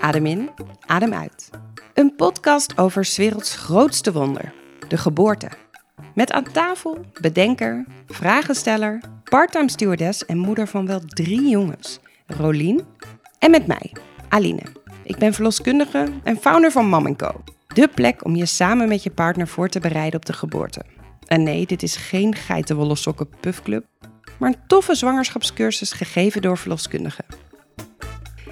Adem in, adem uit. Een podcast over 's werelds grootste wonder, de geboorte. Met aan tafel bedenker, vragensteller, parttime stewardess en moeder van wel drie jongens, Rolien. En met mij, Aline. Ik ben verloskundige en founder van Mam Co. De plek om je samen met je partner voor te bereiden op de geboorte. En nee, dit is geen geitenwolle sokken puffclub, maar een toffe zwangerschapscursus gegeven door verloskundigen.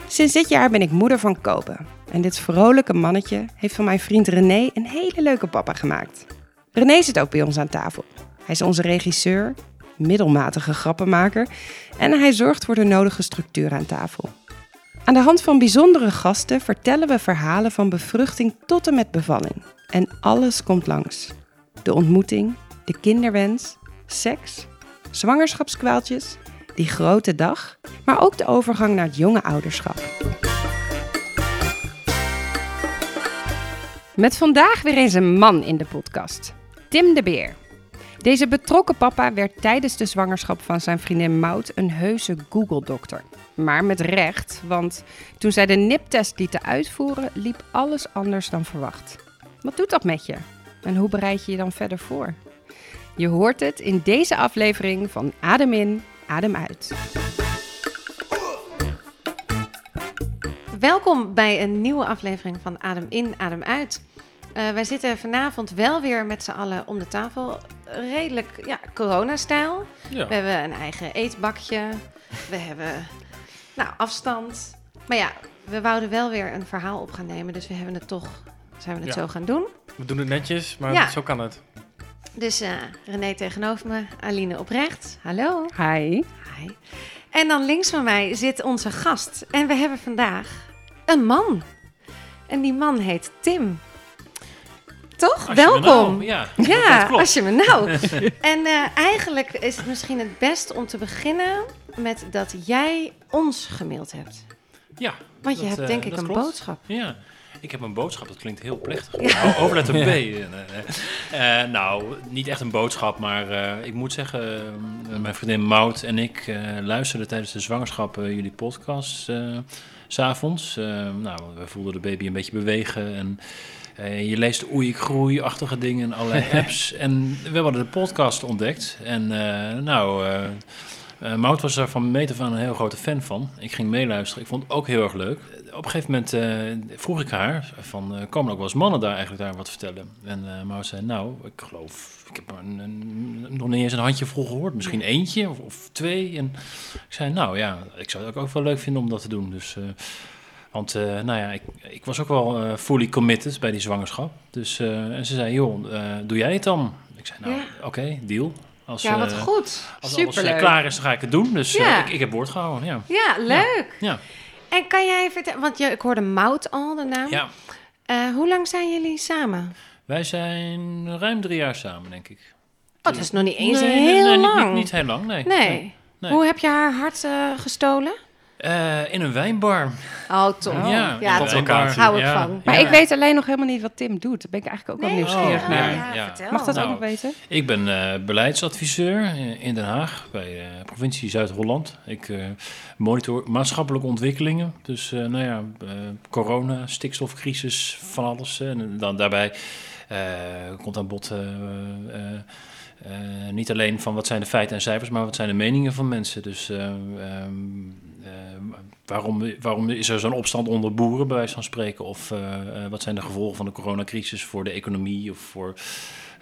Sinds dit jaar ben ik moeder van Kopen. En dit vrolijke mannetje heeft van mijn vriend René een hele leuke papa gemaakt. René zit ook bij ons aan tafel. Hij is onze regisseur, middelmatige grappenmaker en hij zorgt voor de nodige structuur aan tafel. Aan de hand van bijzondere gasten vertellen we verhalen van bevruchting tot en met bevalling. En alles komt langs. De ontmoeting, de kinderwens, seks, zwangerschapskwaaltjes, die grote dag, maar ook de overgang naar het jonge ouderschap. Met vandaag weer eens een man in de podcast. Tim de Beer. Deze betrokken papa werd tijdens de zwangerschap van zijn vriendin Maud een heuse Google-dokter. Maar met recht, want toen zij de niptest lieten uitvoeren, liep alles anders dan verwacht. Wat doet dat met je? En hoe bereid je je dan verder voor? Je hoort het in deze aflevering van Adem in, Adem uit. Welkom bij een nieuwe aflevering van Adem in, Adem uit. Uh, wij zitten vanavond wel weer met z'n allen om de tafel. Redelijk ja, coronastijl. Ja. We hebben een eigen eetbakje. We hebben nou, afstand. Maar ja, we wouden wel weer een verhaal op gaan nemen. Dus we hebben het toch zijn we het Ja. zo gaan doen. We doen het netjes, maar Ja. zo kan het. Dus eh, René tegenover me, Aline op rechts. Hallo. Hi. Hi. En dan links van mij zit onze gast. En we hebben vandaag een man. En die man heet Tim. Toch? Als je me Welkom. nou- ja, dat Ja, klopt. als je me nou. en eh, eigenlijk is het misschien het best om te beginnen met dat jij ons gemaild hebt. Ja, Want je hebt eh, denk ik een klopt. boodschap. Ja, ik heb een boodschap. Dat klinkt heel plechtig. O- Overletter B. Eh, nee. Eh, nou, niet echt een boodschap, maar eh, ik moet zeggen, eh, mijn vriendin Maud en ik eh, luisterden tijdens de zwangerschap eh, jullie podcast eh, s s'avonds. Eh, nou, we voelden de baby een beetje bewegen en eh, je leest oei ik groei, achtige dingen, allerlei apps. en we hadden de podcast ontdekt en eh, nou... eh eh Maud was daar van meet af aan een heel grote fan van. Ik ging meeluisteren. Ik vond het ook heel erg leuk. Op een gegeven moment eh, vroeg ik haar van, eh, komen ook wel eens mannen daar eigenlijk daar wat vertellen? En Maud zei, nou, ik geloof, ik heb een, een- nog niet eens een handje vol gehoord. Misschien eentje of, of twee. En ik zei, nou ja, ik zou het ook wel leuk vinden om dat te doen. Dus, want, nou ja, ik, ik was ook wel fully committed bij die zwangerschap. Dus, en ze zei, joh, doe jij het dan? Ik zei, nou, Ja. oké, deal. Als, Ja, wat goed. als alles Superleuk. eh, klaar is, dan ga ik het doen. Dus Ja. ik, ik heb woord gehouden, ja. Ja, leuk. Ja, En kan jij vertellen, want je, ik hoorde Mout al, de naam. ja. Eh, hoe lang zijn jullie samen? Wij zijn ruim drie jaar samen, denk ik. Oh, dat is nog niet eens Nee, heel nee, niet- lang. Niet, niet heel lang, nee. nee. nee. Hoe heb je haar hart eh, gestolen? Eh, in een wijnbar. Oh, top. Ja, ja, wijnbar. Hou ik Ja. van. Maar Ja. ik weet alleen nog helemaal niet wat Tim doet. Daar ben ik eigenlijk ook wel Nee, nieuwsgierig oh, naar. ja, Ja. vertel. Mag dat Nou. ook nog weten? Ik ben eh, beleidsadviseur in- Den Haag bij eh, provincie Zuid-Holland. Ik eh, monitor maatschappelijke ontwikkelingen. Dus eh, nou ja, eh, corona, stikstofcrisis, van alles. En dan daarbij eh, komt aan bod eh, eh, eh, niet alleen van wat zijn de feiten en cijfers, maar wat zijn de meningen van mensen. Dus eh, ehm, eh, waarom, waarom is er zo'n opstand onder boeren, bij wijze van spreken? Of eh, eh, wat zijn de gevolgen van de coronacrisis voor de economie of voor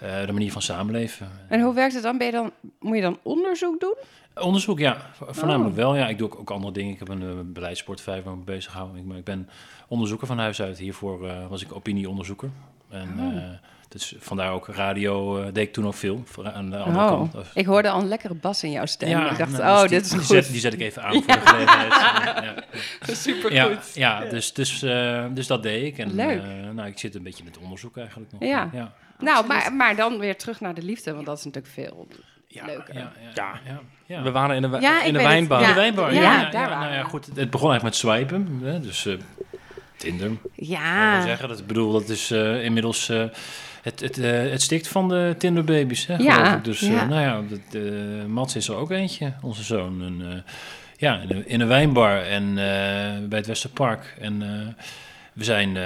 eh, de manier van samenleven? En hoe werkt het dan? Ben je dan? Moet je dan onderzoek doen? Onderzoek, ja. Vo- Voornamelijk Oh. wel. Ja, ik doe ook, ook andere dingen. Ik heb een uh, beleidsportefeuille waar ik me bezig hou. Ik, maar ik ben onderzoeker van huis uit. Hiervoor eh, was ik opinieonderzoeker. En Oh. eh, dus vandaar ook radio eh, deed ik toen ook veel. voor- Aan de andere Oh, kant. Dus- ik hoorde al een lekkere bas in jouw stem. ik dacht, nou, oh, dus die- dit is die goed. Zet, die zet ik even aan voor de gelegenheid. ja, Supergoed. ja, ja, dus, dus, eh, dus dat deed ik. En, Leuk. eh, nou, ik zit een beetje in het onderzoek eigenlijk nog. Ja. ja. Nou, maar, maar dan weer terug naar de liefde, want dat is natuurlijk veel Ja, leuker. Ja, ja, Ja. ja, ja. We waren in de, Ja, in de het. wijnbar. Ja. In de wijnbar, ja. Ja, ja, daar ja, waren nou ja, goed, het begon eigenlijk met swipen. Hè, dus eh, Tinder. Ja. Ik zeggen, dat, ik bedoel, dat is eh, inmiddels eh, het, het, eh, het stikt van de Tinderbabies. Hè, Ja, geloof ik. Dus eh, ja. nou ja, dat, Mats is er ook eentje, onze zoon. En, eh, ja, in een, in een wijnbar en bij het Westerpark. En we zijn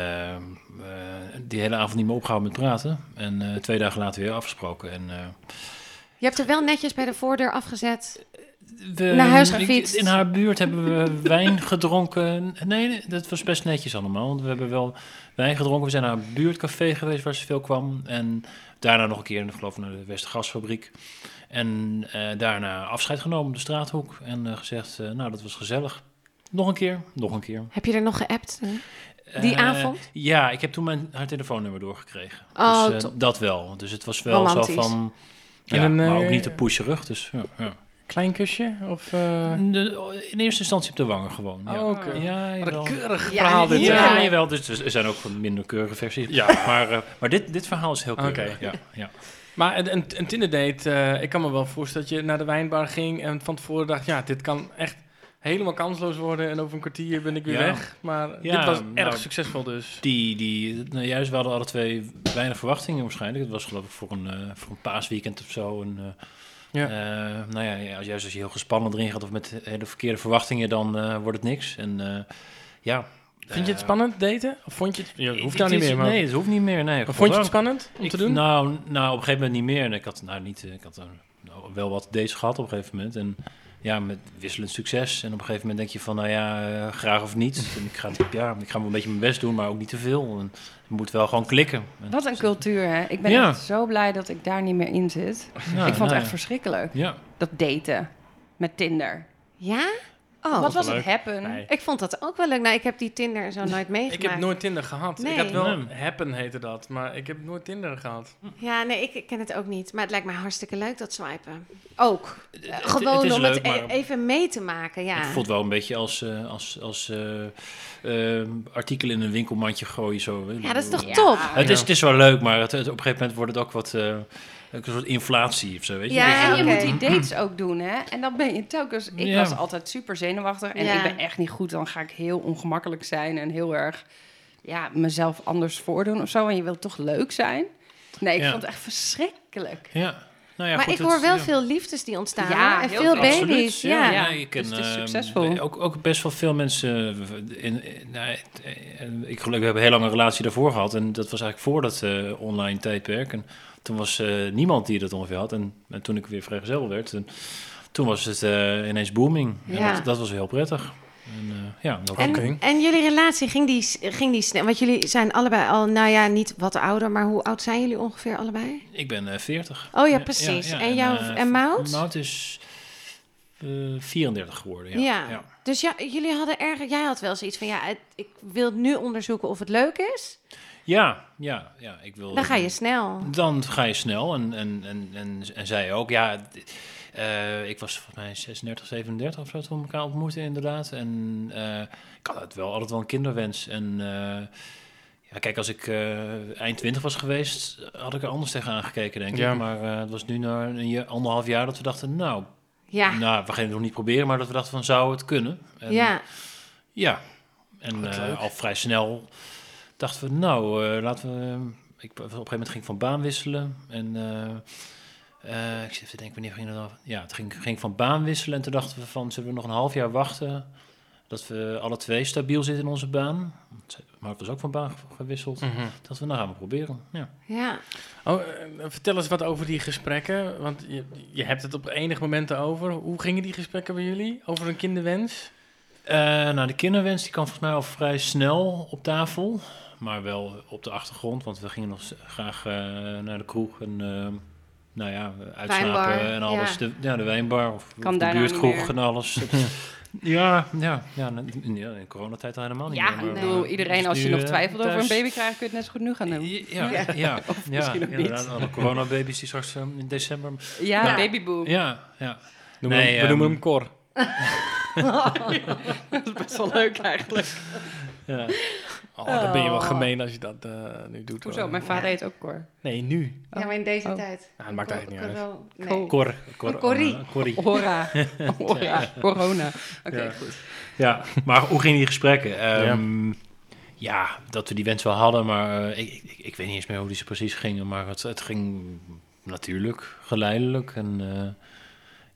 die hele avond niet meer opgehouden met praten. En twee dagen later weer afgesproken. En, Je hebt er wel netjes bij de voordeur afgezet. We, Naar huis ik- gefietst. In haar buurt hebben we wijn gedronken. Nee, dat was best netjes allemaal. Want we hebben wel wijn gedronken. We zijn naar een buurtcafé geweest waar ze veel kwam. En daarna nog een keer, ik geloof naar de Westergasfabriek. En eh, daarna afscheid genomen op de straathoek. En eh, gezegd, eh, nou, dat was gezellig. Nog een keer, nog een keer. Heb je er nog geappt? Die avond? Ja, ik heb toen mijn, haar telefoonnummer doorgekregen. Oh, dus, dat wel. Dus het was wel Romantisch. zo van... En Ja, een, maar ook niet te pusherig. Dus ja, ja. Klein kusje? Of, eh, De- in eerste instantie op de wangen gewoon. Ja, Oh, oké. ja Wat jawel. een keurig Ja, verhaal dit. Ja, Ja. jawel. Dus er zijn ook van minder keurige versies. Ja. Maar, eh, maar dit, dit verhaal is heel keurig. Oké. Ja, ja. Maar een, een, een Tinder date, eh, ik kan me wel voorstellen dat je naar de wijnbar ging en van tevoren dacht, ja, dit kan echt helemaal kansloos worden en over een kwartier ben ik weer Ja. weg. Maar Ja, dit was nou, erg succesvol dus. Die, die, nou, juist, we hadden alle twee weinig verwachtingen waarschijnlijk. Het was geloof ik voor een, voor een paasweekend of zo. En, eh, Ja. eh, nou ja, als- juist als je heel gespannen erin gaat of met hele verkeerde verwachtingen, dan eh, wordt het niks. En eh, ja. Vind je het spannend daten? Of vond je het, je hoeft ik- nou niet meer, maar, Nee, het hoeft niet meer. Nee, vond je het spannend om Ik- te doen? Nou, nou, op een gegeven moment niet meer. En ik had, nou, niet, ik had nou, wel wat dates gehad op een gegeven moment. En ja, met wisselend succes. En op een gegeven moment denk je van, nou ja, eh, graag of niet. En ik ga, ja, ik ga wel een beetje mijn best doen, maar ook niet te veel. En het moet wel gewoon klikken. En- Wat een cultuur, hè? Ik ben Ja. echt zo blij dat ik daar niet meer in zit. Ja, ik vond nou het echt ja. verschrikkelijk. Ja, Dat daten met Tinder. Ja? Oh, Wat was het happen? Nee. ik vond dat ook wel leuk. Nou, ik heb die Tinder zo nooit meegemaakt. Ik heb nooit Tinder gehad. Nee. Ik had wel Nee. Happen heette dat, maar ik heb nooit Tinder gehad. Ja, nee, ik, ik ken het ook niet. Maar het lijkt mij hartstikke leuk, dat swipen. Ook. Eh, het- gewoon het om leuk, het e- maar- even mee te maken, ja. Het voelt wel een beetje als, eh, als, als eh, eh, artikel in een winkelmandje gooien. Zo. Ja, dat is toch Ja. top? Het is, het is wel leuk, maar het, het- op een gegeven moment wordt het ook wat... een soort inflatie of zo, weet je? Ja, en je moet die dates ook doen, hè? En dan ben je telkens... Ik Ja. was altijd super zenuwachtig en Ja. ik ben echt niet goed. Dan ga ik heel ongemakkelijk zijn en heel erg... Ja, mezelf anders voordoen of zo. En je wilt toch leuk zijn? Nee, ik Ja. vond het echt verschrikkelijk. Ja. Nou ja, maar goed, ik het- hoor wel ja. veel liefdes die ontstaan. Ja, en veel veel. Absoluut, baby's. Ja. ja. ik ken Dus het is eh, succesvol. ook, ook best wel veel mensen. eh, In, in- nou, eh, ik geloof, we hebben een heel lange relatie daarvoor gehad. En dat was eigenlijk voor dat eh, online tijdperk. En toen was eh, niemand die dat ongeveer had. En, en toen ik weer vrijgezel werd, en, toen was het eh, ineens booming. En Ja. dat, dat was heel prettig. En, eh, ja, dat En, en jullie relatie, ging die, ging die snel? Want jullie zijn allebei al, nou ja, niet wat ouder, maar hoe oud zijn jullie ongeveer allebei? ik ben eh 40. Oh ja, precies. En jou- eh, en Maud? Maud is eh 34 geworden. Ja. Dus ja, jullie hadden erg, jij had wel zoiets van, ja, het- ik wil nu onderzoeken of het leuk is. Ja, ja, ja, ik wil. Dan ga je snel. Dan ga je snel en, en, en, en, en zij ook. Ja, eh, ik was volgens mij 36, 37 of zo toen we elkaar ontmoetten inderdaad. En eh, ik had het wel, altijd wel een kinderwens. En eh, ja, kijk, als ik eh, eind 20 was geweest, had ik er anders tegenaan gekeken, denk Ja. ik. Maar eh, het was nu na een jaar, anderhalf jaar dat we dachten, nou, Ja, nou, we gaan het nog niet proberen, maar dat we dachten van, zou het kunnen? En, ja. ja, en eh, al vrij snel dachten we, nou, eh, laten we... Ik, op een gegeven moment ging ik van baan wisselen. En eh, eh, ik zit even te denken, wanneer ging dat af? Ja, het ging, ging van baan wisselen. En toen dachten we van, zullen we nog een half jaar wachten... dat we alle twee stabiel zitten in onze baan. Maar het was ook van baan gewisseld. Mhm. Dat we, nou gaan we proberen. Ja. Ja, Oh, vertel eens wat over die gesprekken, want je, je hebt het op enig moment over. Hoe gingen die gesprekken bij jullie? Over een kinderwens? Eh, nou, de kinderwens die kwam volgens mij al vrij snel op tafel. Maar wel op de achtergrond, want we gingen nog graag eh, naar de kroeg en eh, nou ja, uitslapen Wijnbar, en alles. ja. De, ja, de wijnbar of, Kan of de buurtkroeg en alles. ja, ja, ja, in, ja, in coronatijd al helemaal niet Ja, meer. ik maar, bedoel, iedereen, dus als je nog eh, twijfelt over een baby krijgen, kun je het net zo goed nu gaan doen. Ja, ja, ja, misschien ja, ook niet. inderdaad. Alle coronababy's die straks eh, in december... Ja, Ja. babyboom. Ja, ja. Nee, we, we noemen ehm, hem Cor. dat is best wel leuk eigenlijk. ja. Oh, dan ben je wel Oh. gemeen als je dat eh, nu doet. Hoezo? hoor. Mijn vader heet ook Cor. Nee, nu. ja maar in deze Oh. tijd. Ja, het maakt eigenlijk niet uit. Nee. Cor, Cor, Oh, Corrie. eh, Corrie. Hora. Hora. Corona. Oké, Ja. goed. Ja, maar hoe gingen die gesprekken? Ehm, ja. dat we die wens wel hadden, maar eh, ik, ik, ik weet niet eens meer hoe die ze precies gingen. Maar het, het ging natuurlijk, geleidelijk. En eh,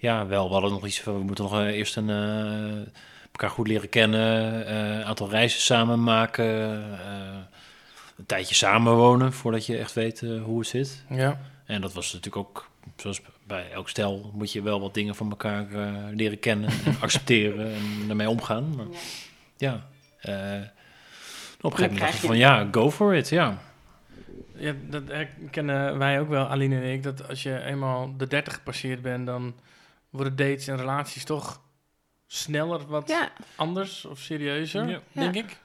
ja, wel. We hadden nog iets van, we moeten nog eh, eerst een, eh, elkaar goed leren kennen, eh, een aantal reizen samen maken, eh, een tijdje samenwonen voordat je echt weet eh, hoe het zit. Ja. En dat was natuurlijk ook, zoals bij elk stel, moet je wel wat dingen van elkaar eh, leren kennen, en accepteren en daarmee omgaan. Maar, ja, eh, op een gegeven moment dacht ik van ja, go for it, ja. Ja, dat kennen wij ook wel, Aline en ik. Dat als je eenmaal de 30 gepasseerd bent, dan worden dates en relaties toch sneller wat Ja, anders of serieuzer, Ja. denk Ja. ik.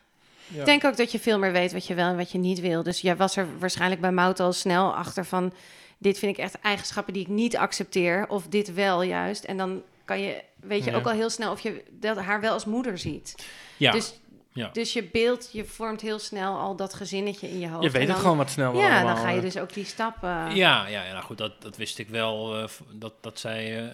ik denk ook dat je veel meer weet wat je wel en wat je niet wil. Dus jij was er waarschijnlijk bij Mout al snel achter van... dit vind ik echt eigenschappen die ik niet accepteer. Of dit wel juist. En dan kan je, weet je Ja. ook al heel snel of je dat haar wel als moeder ziet. Ja, Dus, ja. dus je beeld, je vormt heel snel al dat gezinnetje in je hoofd. Je weet het gewoon wat snel wel Ja, allemaal, dan ga je eh. dus ook die stappen... Ja, ja, ja nou goed, dat, dat wist ik wel. eh, dat, dat zij eh,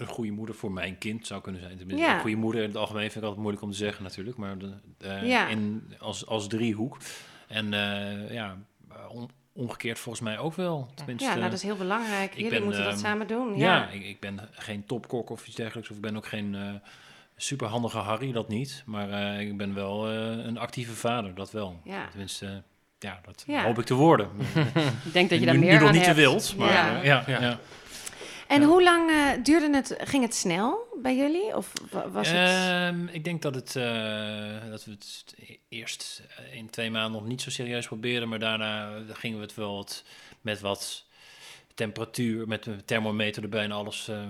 een goede moeder voor mijn kind zou kunnen zijn. Tenminste, Ja. Een goede moeder in het algemeen vind ik altijd moeilijk om te zeggen natuurlijk. Maar de, eh, Ja. in, als, als driehoek. En eh, ja, on- omgekeerd volgens mij ook wel. Tenminste, Ja, nou, dat is heel belangrijk. Jullie ben, moeten dat ehm, samen doen. ja, Ja, ik, ik ben geen topkok of iets dergelijks. Of ik ben ook geen eh superhandige Harry, dat niet. Maar eh, ik ben wel eh, een actieve vader, dat wel. Ja. Tenminste, eh, ja, dat Ja. hoop ik te worden. Ik denk dat je daar nu, meer nu nog niet hebt. te wild, maar Ja. eh, ja, Ja. En Ja. hoe lang eh, duurde het? Ging het snel bij jullie? Of wa- was het... Ehm, ik denk dat, het, eh, dat we het eerst in twee maanden nog niet zo serieus probeerden, maar daarna gingen we het wel wat, met wat temperatuur, met een thermometer erbij en alles. ehm.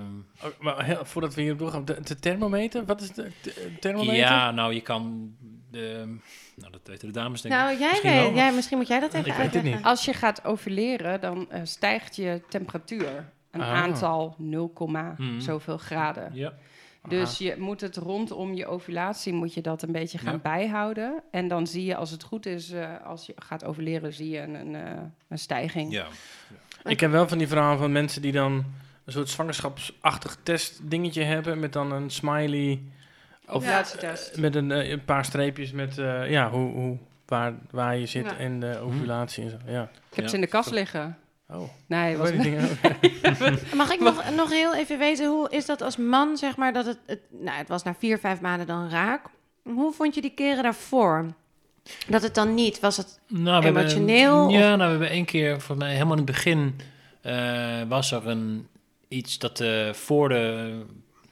Oh, maar voordat we hier doorgaan, de, de thermometer, wat is de, de thermometer? ja, nou je kan, de, nou dat weten de dames denk ik. nou, jij, Misschien wel, jij, misschien moet jij dat even Ik weet het uitleggen. niet. Als je gaat ovuleren, dan eh, stijgt je temperatuur een Ah. aantal 0, Mhm. zoveel graden. Ja, Dus je moet het rondom je ovulatie moet je dat een beetje gaan Ja. bijhouden. En dan zie je, als het goed is, eh, als je gaat ovuleren, zie je een, een, eh, een stijging. ja. Ik heb wel van die verhalen van mensen die dan een soort zwangerschapsachtig test dingetje hebben met dan een smiley of Ovulatietest. met een, eh, een paar streepjes met eh, ja, hoe, hoe, waar, waar je zit Ja. en de ovulatie en zo. Ja. Ik heb Ja. ze in de kast liggen. Oh, Nee, was niet. Mag ik nog, nog heel even weten, hoe is dat als man, zeg maar, dat het, het... Nou, het was na vier, vijf maanden dan raak. Hoe vond je die keren daarvoor? Dat het dan niet, was het... Nou, hebben- Emotioneel, ja, nou, we hebben één keer, volgens mij helemaal in het begin, eh, was er een, iets dat eh, voor de,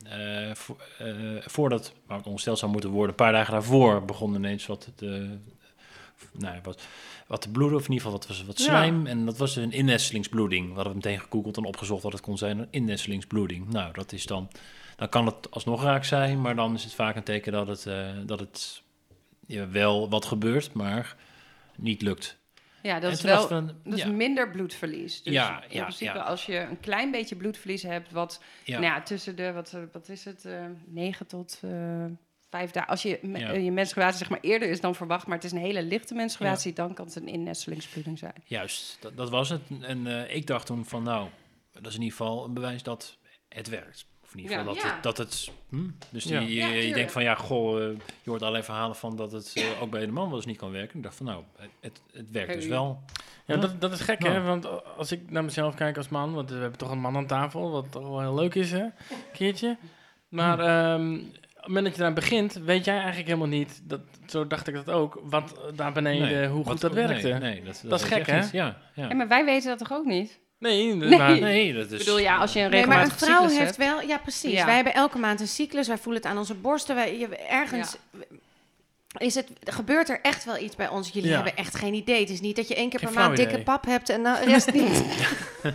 eh, vo- eh, voordat, het ongesteld zou moeten worden, een paar dagen daarvoor begon ineens wat, te, nou, wat, wat te bloeden, of in ieder geval wat, was wat Ja. slijm. En dat was een innestelingsbloeding. We hadden meteen gegoogeld en opgezocht wat het kon zijn, een innestelingsbloeding. Nou, dat is dan, dan kan het alsnog raak zijn, maar dan is het vaak een teken dat het, eh, dat het ja, wel wat gebeurt, maar niet lukt. Ja, dat is wel we, dat is minder bloedverlies. Dus Ja, in ja, principe ja. als je een klein beetje bloedverlies hebt, wat. Nou ja, tussen de, wat, wat is het, eh 9 tot eh 5 dagen. Als je, me- Ja. eh, je menstruatie zeg maar eerder is dan verwacht, maar het is een hele lichte menstruatie, dan kan het een innestelingsbloeding zijn. Juist, dat, dat was het. En eh, ik dacht toen van, nou, dat is in ieder geval een bewijs dat het werkt. Of in ieder Ja. geval dat, Ja. het, dat het... Hm? Dus Ja. die, je, Ja, je denkt van, ja, goh, eh, je hoort allerlei verhalen van dat het eh, ook bij de man wel eens niet kan werken. Ik dacht van, nou, het, het, werkt dus wel. Ja, Ja. dat, dat is gek, Ja. hè? Want als ik naar mezelf kijk als man, want we hebben toch een man aan tafel, wat toch wel heel leuk is, hè? Een keertje. Maar ehm, op het moment dat je daar begint, weet jij eigenlijk helemaal niet, dat, zo dacht ik dat ook, wat daar beneden, Nee, hoe wat- goed dat werkte. Nee, Nee, dat, Dat is gek, hè? Ja, ja. Maar wij weten dat toch ook niet? nee, Nee. maar- Nee, dat is... Ik bedoel, ja, als je een Nee, maar een vrouw heeft wel... Ja, precies. Ja. Wij hebben elke maand een cyclus. Wij voelen het aan onze borsten. Wij, je, ergens... Is het, gebeurt er echt wel iets bij ons? Jullie Ja. hebben echt geen idee. Het is niet dat je één keer Geen per maand dikke pap hebt en de rest niet.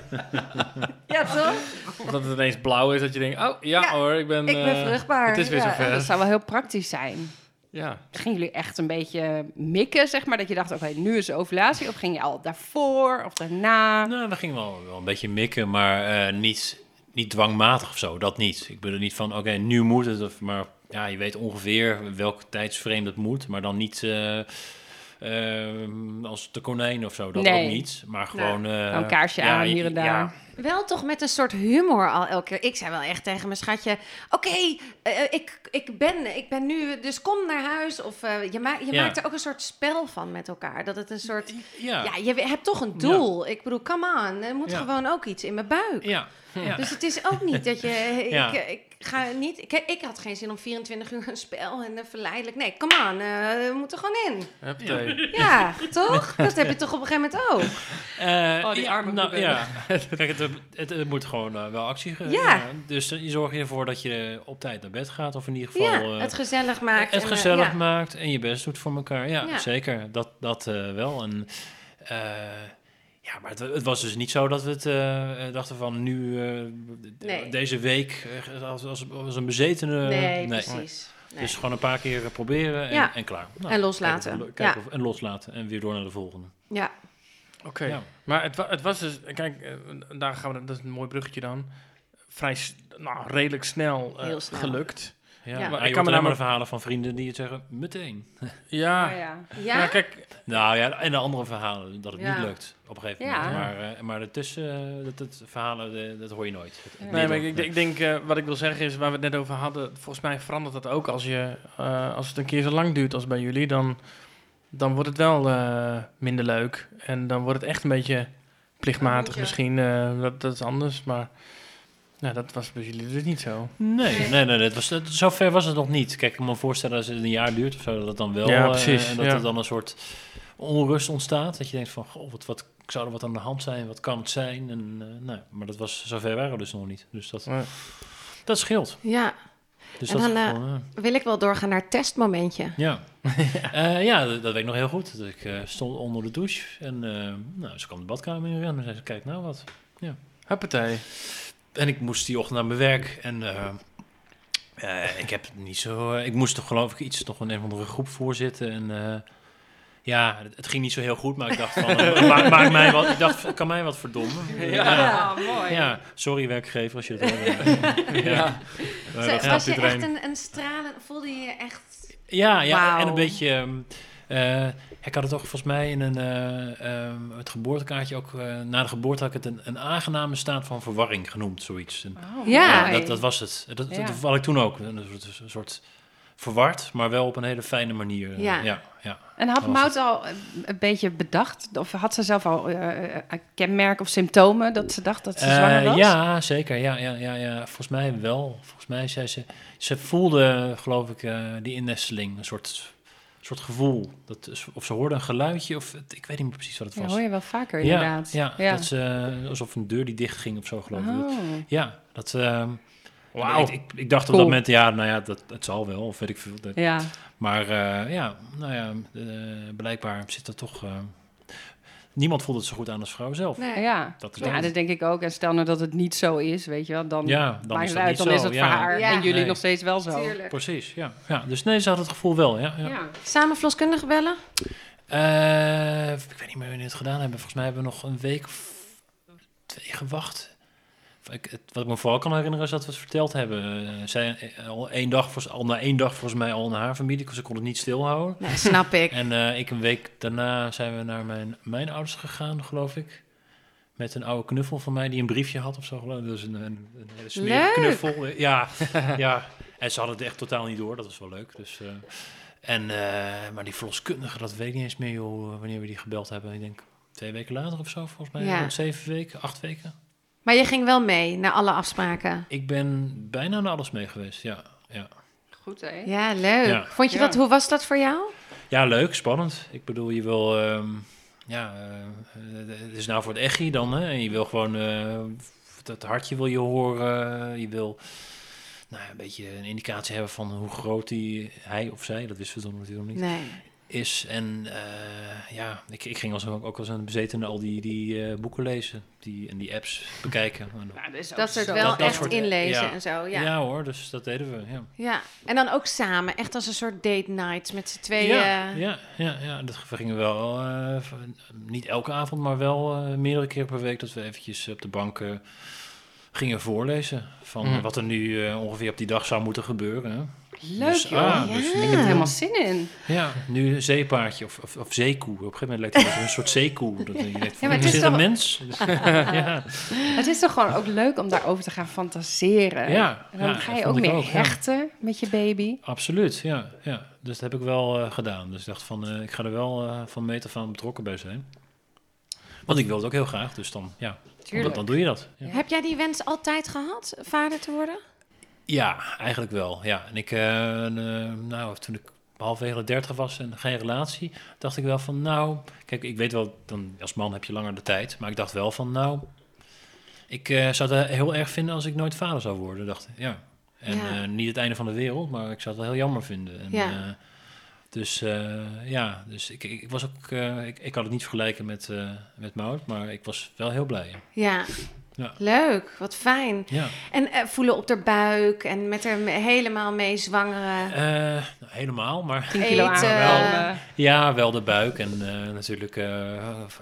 ja, toch? Of dat het ineens blauw is, dat je denkt, oh ja, Ja, hoor, ik ben... Ik ben eh, vruchtbaar. Het is weer ja. zover. Dat zou wel heel praktisch zijn. Ja. Gingen jullie echt een beetje mikken, zeg maar, dat je dacht, oké, nu is de ovulatie, of ging je al daarvoor of daarna? Nou, we gingen wel, wel een beetje mikken, maar eh, niet, niet dwangmatig of zo. Dat niet. Ik bedoel niet van, oké, nu moet het. Maar ja, je weet ongeveer welk tijdsframe dat moet. Maar dan niet, eh, ehm, als de konijn of zo. Dat Nee. ook niet. Maar gewoon... eh, een kaarsje aan hier en daar. Ja, Wel toch met een soort humor al elke keer. Ik zei wel echt tegen mijn schatje... Oké, eh, ik, ik, ben, ik ben nu... Dus kom naar huis. Of eh, je, ma je Ja. maakt er ook een soort spel van met elkaar. Dat het een soort... ja, Ja, je hebt toch een doel. Ik bedoel, come on. Er moet Ja. gewoon ook iets in mijn buik. ja, ja. Dus het is ook niet dat je... Ja. ik, ik ga niet... Ik, ik had geen zin om 24 uur een spel en verleidelijk... Nee, come on. eh, we moeten gewoon in. Huppatee. Ja, toch? Dat heb je toch op een gegeven moment ook? Eh, Oh, die ja, arme nou, ja. Kijk, het, het, het moet gewoon eh, wel actie ge- Ja. Dus je zorgt ervoor dat je op tijd naar bed gaat. Of in ieder geval... Ja, eh, het gezellig maakt. het en, gezellig ja. maakt en je best doet voor elkaar. Ja, Ja. zeker. Dat, dat eh, wel. En, eh, ja, maar het, het was dus niet zo dat we het eh, eh, dachten van nu, eh, Nee. deze week, als, als, als een bezetene. Nee, precies. Nee. Dus gewoon een paar keer proberen en, Ja. en klaar. Nou, En loslaten. Kijken of, kijken Ja. of- en loslaten en weer door naar de volgende. Ja, Oké. Ja. Maar het, wa- het was dus, kijk, daar gaan we, dat is een mooi bruggetje dan. Vrij, nou, redelijk snel. gelukt. Ja, Ja. maar ik kan me maar namelijk- verhalen van vrienden die het zeggen meteen. Ja. Oh, ja. ja? Ja, kijk, Nou ja, en de andere verhalen dat het Ja. niet lukt op een gegeven Ja. moment. Maar, eh, maar ertussen, eh, dat, dat verhalen, dat hoor je nooit. Het- het Nee, maar ik, ik denk, eh, wat ik wil zeggen is, waar we het net over hadden, volgens mij verandert dat ook als, je, eh, als het een keer zo lang duurt als bij jullie, dan, dan wordt het wel eh, minder leuk. En dan wordt het echt een beetje plichtmatig misschien, eh, dat, dat is anders, maar nou, dat was bij jullie dus niet zo. Nee, nee, nee, dat was, dat, zover was het nog niet. Kijk, ik kan me voorstellen als het een jaar duurt of zo, dat het dan wel... Ja, eh, precies, en dat ja. er dan een soort onrust ontstaat. Dat je denkt van, goh, wat, wat zou er wat aan de hand zijn? Wat kan het zijn? En, eh, nou, maar dat was, zover waren we dus nog niet. Dus dat, dat scheelt. ja. Dus En dat dan, eh, gewoon, Wil ik wel doorgaan naar het testmomentje. ja. Eh, ja, dat, dat weet ik nog heel goed. Dat ik eh, stond onder de douche en eh, nou, ze kwam de badkamer in en zei ze, kijk nou wat. Huppatee. En ik moest die ochtend naar mijn werk en eh, eh, ik heb niet zo... eh, ik moest toch geloof ik iets nog een een of andere groep voorzitten en... eh, ja, het, het ging niet zo heel goed, maar ik dacht van, maak, maak mij wat, ik dacht, kan mij wat verdommen. Ja, mooi. Ja, sorry werkgever als je het hoort. ja. Zo, was je echt een, een stralen... Voelde je je echt... Ja, ja en een beetje. Eh, ik had het toch volgens mij in een, eh, ehm, het geboortekaartje ook. eh, na de geboorte had ik het een, een aangename staat van verwarring genoemd, zoiets. En, Oh, Ja. mooi. dat, dat was het. Dat, dat, Ja. dat had ik toen ook. Een soort, een soort verward, maar wel op een hele fijne manier. Ja. ja, ja. En had Mout al eh, een beetje bedacht, of had ze zelf al eh, eh, een kenmerk of symptomen dat ze dacht dat ze Eh, zwanger was? ja, zeker. Ja, ja, ja, ja, volgens mij wel. Volgens mij zei ze. Ze voelde, geloof ik, eh, die innesteling. Een soort, soort gevoel. Dat, of ze hoorde een geluidje, of het- ik weet niet meer precies wat het Ja, was. hoor je wel vaker Ja, inderdaad. ja, Dat ze, alsof een deur die dicht ging of zo, geloof ik. Oh. Ja, dat... ehm, Wauw. Ik, ik, ik dacht op dat moment, ja, nou ja, dat, het zal wel, of weet ik veel. Dat- Ja, Maar eh, ja, nou ja, eh, blijkbaar zit er toch... eh, niemand voelt het zo goed aan als vrouw zelf. Nee. ja. Dat is ja, dat denk ik ook. En stel nou dat het niet zo is, weet je wel, dan Ja, dan maakt is het uit, dan is het ja. voor haar Ja. en jullie Nee. nog steeds wel zo. Tuurlijk. Precies, ja. ja. Dus nee, ze had het gevoel wel, ja. ja. Ja. Samen verloskundige bellen? Eh, ik weet niet meer wanneer we het gedaan hebben. Volgens mij hebben we nog een week of twee gewacht. Ik, wat ik me vooral kan herinneren is dat we het verteld hebben. Eh, zij eh, al één dag, al na één dag volgens mij al naar haar familie. Ze kon het niet stilhouden. Nee, snap ik. En eh, ik een week daarna zijn we naar mijn, mijn ouders gegaan, geloof ik. Met een oude knuffel van mij die een briefje had of zo. geloof ik. Dus een, een, een hele smerige knuffel. Ja, ja. En ze hadden het echt totaal niet door. Dat was wel leuk. Dus, en, maar die verloskundige, dat weet ik niet eens meer joh, wanneer we die gebeld hebben. Ik denk twee weken later of zo, volgens mij. Ja. Rond Zeven weken, acht weken. Maar je ging wel mee naar alle afspraken. Ik ben bijna naar alles mee geweest, ja. Ja, Goed, hè? Ja, leuk. Ja. Vond je Ja. dat, hoe was dat voor jou? ja leuk, spannend. Ik bedoel, je wil... ehm, ja, eh, het is nou voor het echi dan, hè. En je wil gewoon... eh, dat hartje wil je horen. Je wil nou, ja, een beetje een indicatie hebben van hoe groot die, hij of zij, dat wisten we toen natuurlijk nog niet, Nee. Is. En eh, ja, ik, ik ging als, ook als een bezetene al die, die eh, boeken lezen die, en die apps bekijken. En Ja, dat soort wel Dat- dat echt soort- inlezen ja. en zo. ja. Ja. hoor, dus dat deden we, ja. ja. En dan ook samen, echt als een soort date night met z'n tweeën. Ja, ja, ja, ja, dat we gingen wel, eh, niet elke avond, maar wel eh, meerdere keer per week dat we eventjes op de bank gingen voorlezen van Mm. wat er nu ongeveer op die dag zou moeten gebeuren. Leuk Dus, joh. ah, dus ik nu- heb er helemaal zin in. Ja, nu een zeepaardje of, of, of zeekoe. Op een gegeven moment lijkt het een soort zeekoe. Dat je denkt, Ja, maar het is is dit een toch- mens? Dus, ja, Het is toch gewoon ook leuk om daarover te gaan fantaseren. ja, En dan ja, ga je ook ik meer ja. hechten met je baby. Absoluut, ja, ja. Dus dat heb ik wel eh, gedaan. Dus ik dacht van, eh, ik ga er wel eh, van meet af aan betrokken bij zijn. Want ik wil het ook heel graag, dus dan, ja, dan, dan doe je dat. Ja. Heb jij die wens altijd gehad, vader te worden? Ja, eigenlijk wel. Ja. En ik, eh, nou, toen ik halverwege de dertig was en geen relatie, dacht ik wel van, nou, kijk, ik weet wel, dan als man heb je langer de tijd, maar ik dacht wel van, nou, ik eh, zou het heel erg vinden als ik nooit vader zou worden, dacht ik. Ja. En Ja. niet het einde van de wereld, maar ik zou het wel heel jammer vinden. En, Ja. dus ja, dus ik, ik, was ook, ik, ik had het niet vergelijken met, met Maud, maar ik was wel heel blij. Ja. Ja. Leuk, wat fijn. Ja. En eh, voelen op de buik en met er helemaal mee zwangeren. Eh, nou, helemaal, maar 10 kilo Eten. aankomen. Ja, wel de buik en eh, natuurlijk eh,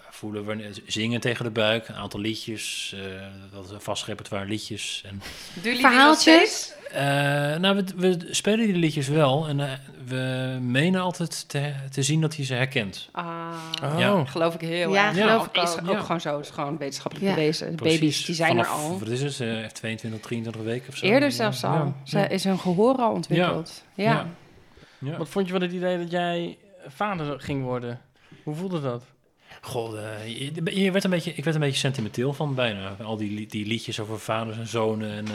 voelen we zingen tegen de buik, een aantal liedjes, eh dat is een vast repertoire liedjes. En, Verhaaltjes? Eh, nou, we, we spelen die liedjes wel en eh, we menen altijd te, te zien dat hij ze herkent. Ah, Oh. Ja. geloof ik heel Ja, erg. geloof ook, is Ja. gewoon zo. Het is gewoon wetenschappelijk Ja. bewezen. De Precies. baby's die zijn Vanaf, er al. Wat is het? eh, heeft 22, 23 weken of zo. Eerder zelfs al. Ja, Ze ja. is hun gehoor al ontwikkeld. Ja. Ja. Ja. Wat vond je van het idee dat jij vader ging worden? Hoe voelde dat? Goh, eh, je, je werd een beetje, ik werd een beetje sentimenteel van bijna. Al die, die liedjes over vaders en zonen en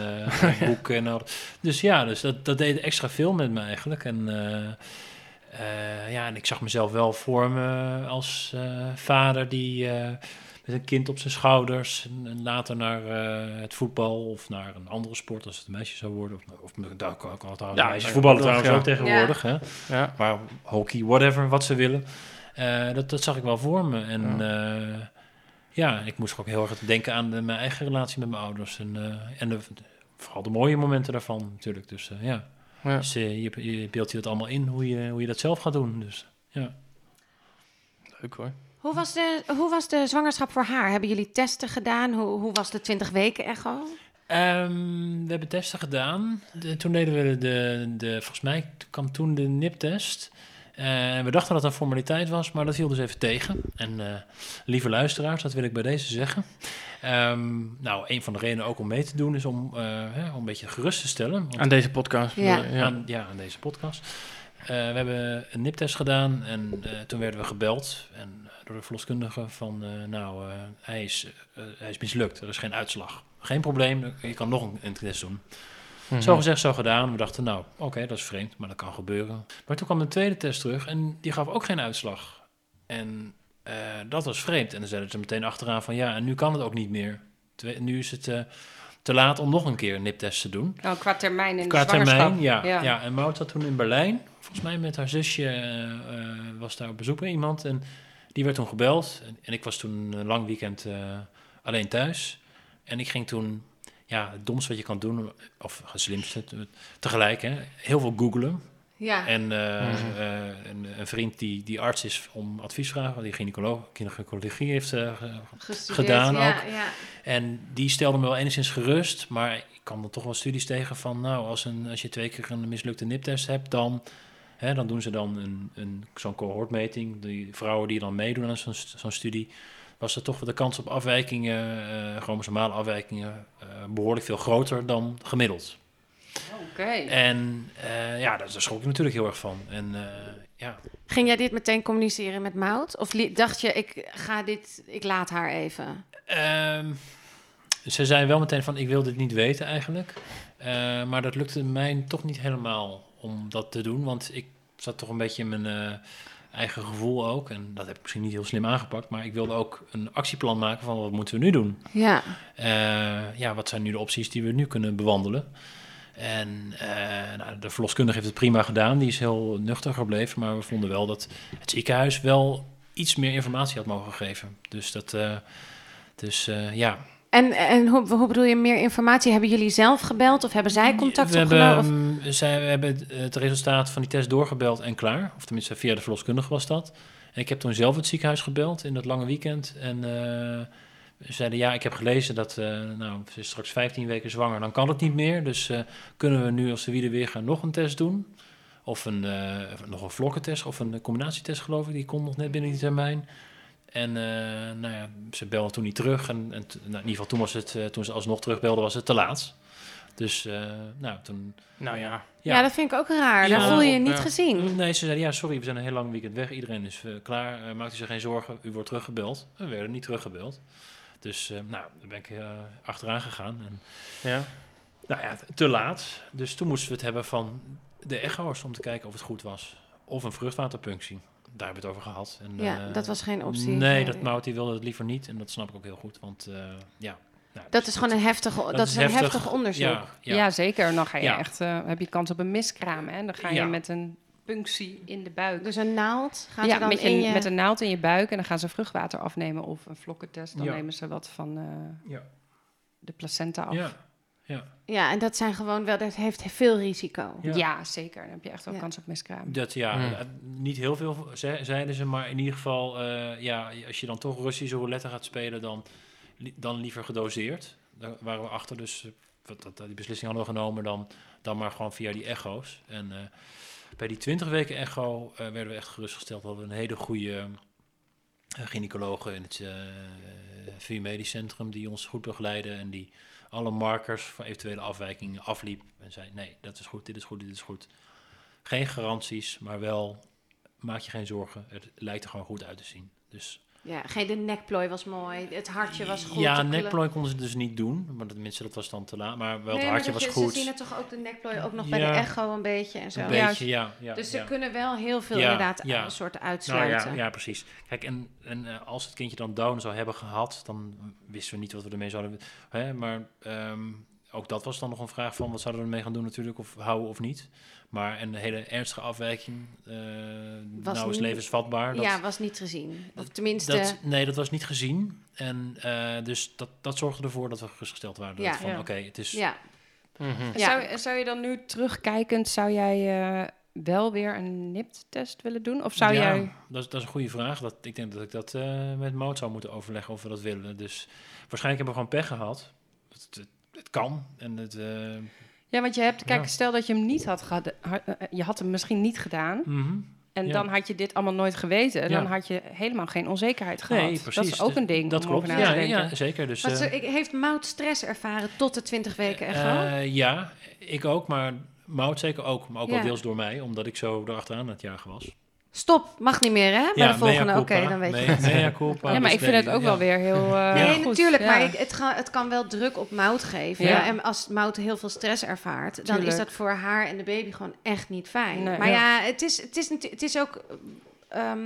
eh, boeken en al. Dus ja, dus dat, dat deed extra veel met me eigenlijk. En, eh, eh, ja, en ik zag mezelf wel voor me als eh, vader die eh, met een kind op zijn schouders en, en later naar eh, het voetbal of naar een andere sport als het een meisje zou worden. Of, of daar kan ook altijd Ja, meisjes voetballen trouwens ja. ook tegenwoordig. Hè? Ja. Maar hockey, whatever, wat ze willen. Eh, dat, dat zag ik wel voor me. En ja, ja ik moest ook heel erg denken aan de, mijn eigen relatie met mijn ouders. En, eh, en de, vooral de mooie momenten daarvan natuurlijk. Dus eh, ja, Ja. dus, eh, je, je beeldt je dat allemaal in, hoe je, hoe je dat zelf gaat doen. Dus ja. Leuk hoor. Hoe was, de, hoe was de zwangerschap voor haar? Hebben jullie testen gedaan? Hoe, hoe was de 20 weken echo? Ehm, we hebben testen gedaan. De- toen deden we de, de, volgens mij kwam toen de NIP-test. Eh, En we dachten dat het een formaliteit was, maar dat viel dus even tegen. En eh, lieve luisteraars, dat wil ik bij deze zeggen. Ehm, nou, een van de redenen ook om mee te doen is om, eh, hè, om een beetje gerust te stellen. Want Aan deze podcast. Ja. aan, ja, aan deze podcast. Eh, we hebben een NIP-test gedaan en eh, toen werden we gebeld en, eh, door de verloskundige van, eh, nou, eh, hij, is, eh, hij is mislukt, er is geen uitslag. Geen probleem, je kan nog een, een test doen. Mhm. Zo gezegd, zo gedaan. We dachten, nou, oké, dat is vreemd, maar dat kan gebeuren. Maar toen kwam een tweede test terug en die gaf ook geen uitslag. En eh, dat was vreemd. En dan zeiden ze meteen achteraan van, ja, en nu kan het ook niet meer. Twee- nu is het eh, te laat om nog een keer een NIP-test te doen. Oh, qua termijn in Qua de zwangerschap. termijn, ja, Ja. ja. En Maud zat toen in Berlijn. Volgens mij met haar zusje eh, was daar op bezoek bij iemand. En die werd toen gebeld. En, en ik was toen een lang weekend eh, alleen thuis. En ik ging toen, ja, het domste wat je kan doen, of het slimste te- tegelijk, hè, heel veel googlen. Ja. En eh, Mhm. eh, een, een vriend die, die arts is om advies vragen, die gynaecoloog, gynaecologie heeft eh, gedaan ja, ook. Ja. en die stelde me wel enigszins gerust, maar ik kwam er toch wel studies tegen van, nou, als, een, als je twee keer een mislukte NIP-test hebt, dan, hè, dan doen ze dan een, een, zo'n cohortmeting. Die vrouwen die dan meedoen aan zo'n zo'n studie, was er toch de kans op afwijkingen, eh chromosomale afwijkingen, eh, behoorlijk veel groter dan gemiddeld. Oké. En eh, ja, daar, daar schrok ik natuurlijk heel erg van. En ja, Ging jij dit meteen communiceren met Maud? Of dacht je, ik ga dit, ik laat haar even? Ehm, ze zei wel meteen van, ik wil dit niet weten eigenlijk. Maar dat lukte mij toch niet helemaal om dat te doen. Want ik zat toch een beetje in mijn eigen gevoel ook. En dat heb ik misschien niet heel slim aangepakt. Maar ik wilde ook een actieplan maken van, wat moeten we nu doen? Ja. Eh, ja, wat zijn nu de opties die we nu kunnen bewandelen? En eh, nou, de verloskundige heeft het prima gedaan. Die is heel nuchter gebleven. Maar we vonden wel dat het ziekenhuis wel iets meer informatie had mogen geven. Dus dat... eh, dus ja, En, en hoe, hoe bedoel je meer informatie? Hebben jullie zelf gebeld of hebben zij contact we opgenomen? hebben, Of- mm, zij, we hebben het- resultaat van die test doorgebeld en klaar. Of tenminste, via de verloskundige was dat. En ik heb toen zelf het ziekenhuis gebeld in dat lange weekend. En eh, Ze zeiden, ja, ik heb gelezen dat, eh, nou, ze is straks 15 weken zwanger, dan kan het niet meer. Dus eh, kunnen we nu als de wielen weer gaan nog een test doen? Of een, nog een vlokkentest of een combinatietest, geloof ik. Die kon nog net binnen die termijn. En eh, nou ja, ze belden toen niet terug. En, en nou, in ieder geval toen, was het, eh, toen ze alsnog terugbelden, was het te laat. Dus eh, nou, toen... Nou ja. Ja. dat vind ik ook raar. Dan Ja. voel je je niet Ja. gezien. Nee, ze zeiden, ja, sorry, we zijn een heel lang weekend weg. Iedereen is klaar. Eh, maakt u zich geen zorgen, u wordt teruggebeld. We werden niet teruggebeld. Dus eh, nou, daar ben ik eh, achteraan gegaan. En, Ja. nou ja, te laat. Dus toen moesten we het hebben van de echo's om te kijken of het goed was. Of een vruchtwaterpunctie. Daar hebben we het over gehad. En, Ja, eh, dat was geen optie. Nee, Nee. dat Mout die wilde het liever niet. En dat snap ik ook heel goed. Want eh, ja. nou, Dat dus is gewoon een heftig, dat, dat is een heftig, onderzoek. Ja, Ja, ja. zeker. Dan ga je Ja. echt, eh, heb je kans op een miskraam. Hè? Dan ga je Ja. met een punctie in de buik. Dus een naald gaat ja, er dan met, je, in je... met een naald in je buik en dan gaan ze vruchtwater afnemen of een vlokkentest. Dan Ja. nemen ze wat van eh, Ja. de placenta af. Ja. Ja. Ja, en dat zijn gewoon wel, dat heeft veel risico. Ja. Ja. zeker. Dan heb je echt wel Ja. kans op miskraam. Dat ja, Hmm. eh, niet heel veel ze- zeiden ze, maar in ieder geval, eh, ja, als je dan toch Russische roulette gaat spelen, dan, li- dan liever gedoseerd. Daar waren we achter, dus eh, wat, dat, die beslissing hadden we genomen, dan, dan maar gewoon via die echo's. En eh, bij die 20 weken echo eh, werden we echt gerustgesteld. We hadden een hele goede uh, gynaecoloog in het uh, VU Medisch Centrum die ons goed begeleidde en die alle markers van eventuele afwijkingen afliep en zei: nee, dat is goed, dit is goed, dit is goed. Geen garanties, maar wel maak je geen zorgen. Het lijkt er gewoon goed uit te zien. Dus Ja, geen, de nekplooi was mooi, het hartje was goed. ja, nekplooi konden ze dus niet doen, maar tenminste dat was dan te laat. Maar wel Nee, het hartje was je- goed. Ze zien het toch ook de nekplooi ook nog bij de echo een beetje en zo. Een Ja, beetje, ja. ja, dus ze kunnen wel heel veel Ja, inderdaad ja. een soort Nou uitsluiten. ja, ja, precies. Kijk, en, en eh, als het kindje dan down zou hebben gehad, dan wisten we niet wat we ermee zouden... Hè, maar ehm, ook dat was dan nog een vraag van, wat zouden we ermee gaan doen natuurlijk, of houden of niet. Maar een hele ernstige afwijking, eh Was nou is niet- levensvatbaar. Dat, ja, was niet gezien. Of tenminste, dat, nee, dat was niet gezien. En eh, dus dat, dat zorgde ervoor dat we gerustgesteld waren. Ja. van, Ja. oké, het is... ja. Mhm. En Ja. Zou, zou je dan nu terugkijkend, zou jij eh, wel weer een NIPT-test willen doen? Of zou ja, jij... dat, is, dat is een goede vraag. Dat, ik denk dat ik dat eh, met Mout zou moeten overleggen of we dat willen. Dus waarschijnlijk hebben we gewoon pech gehad. Het, kan. En het, eh, Ja, want je hebt, kijk, Ja. stel dat je hem niet had gehad, je had hem misschien niet gedaan. mhm. En Ja. dan had je dit allemaal nooit geweten. Ja. Dan had je helemaal geen onzekerheid gehad. Nee, Dat is ook een ding Dat om klopt. over na te Ja, denken. ja, zeker. Dus, eh, ik- heeft Mout stress ervaren tot de 20 weken echo? eh, ja, ik ook. Maar Mout zeker ook. Maar ook Ja. wel deels door mij. Omdat ik zo erachteraan aan het jagen was. Stop, mag niet meer hè? Bij de volgende, oké, dan weet je het. Mea culpa. Ja, maar Dus ik vind nee, het ook ja. wel weer heel uh, Nee, goed. natuurlijk, Ja. maar ik, het, ga, het kan wel druk op Mout geven. Ja. En als Mout heel veel stress ervaart, dan Tuurlijk. is dat voor haar en de baby gewoon echt niet fijn. Nee. maar Ja. ja, het, is, het, is, het is ook ehm,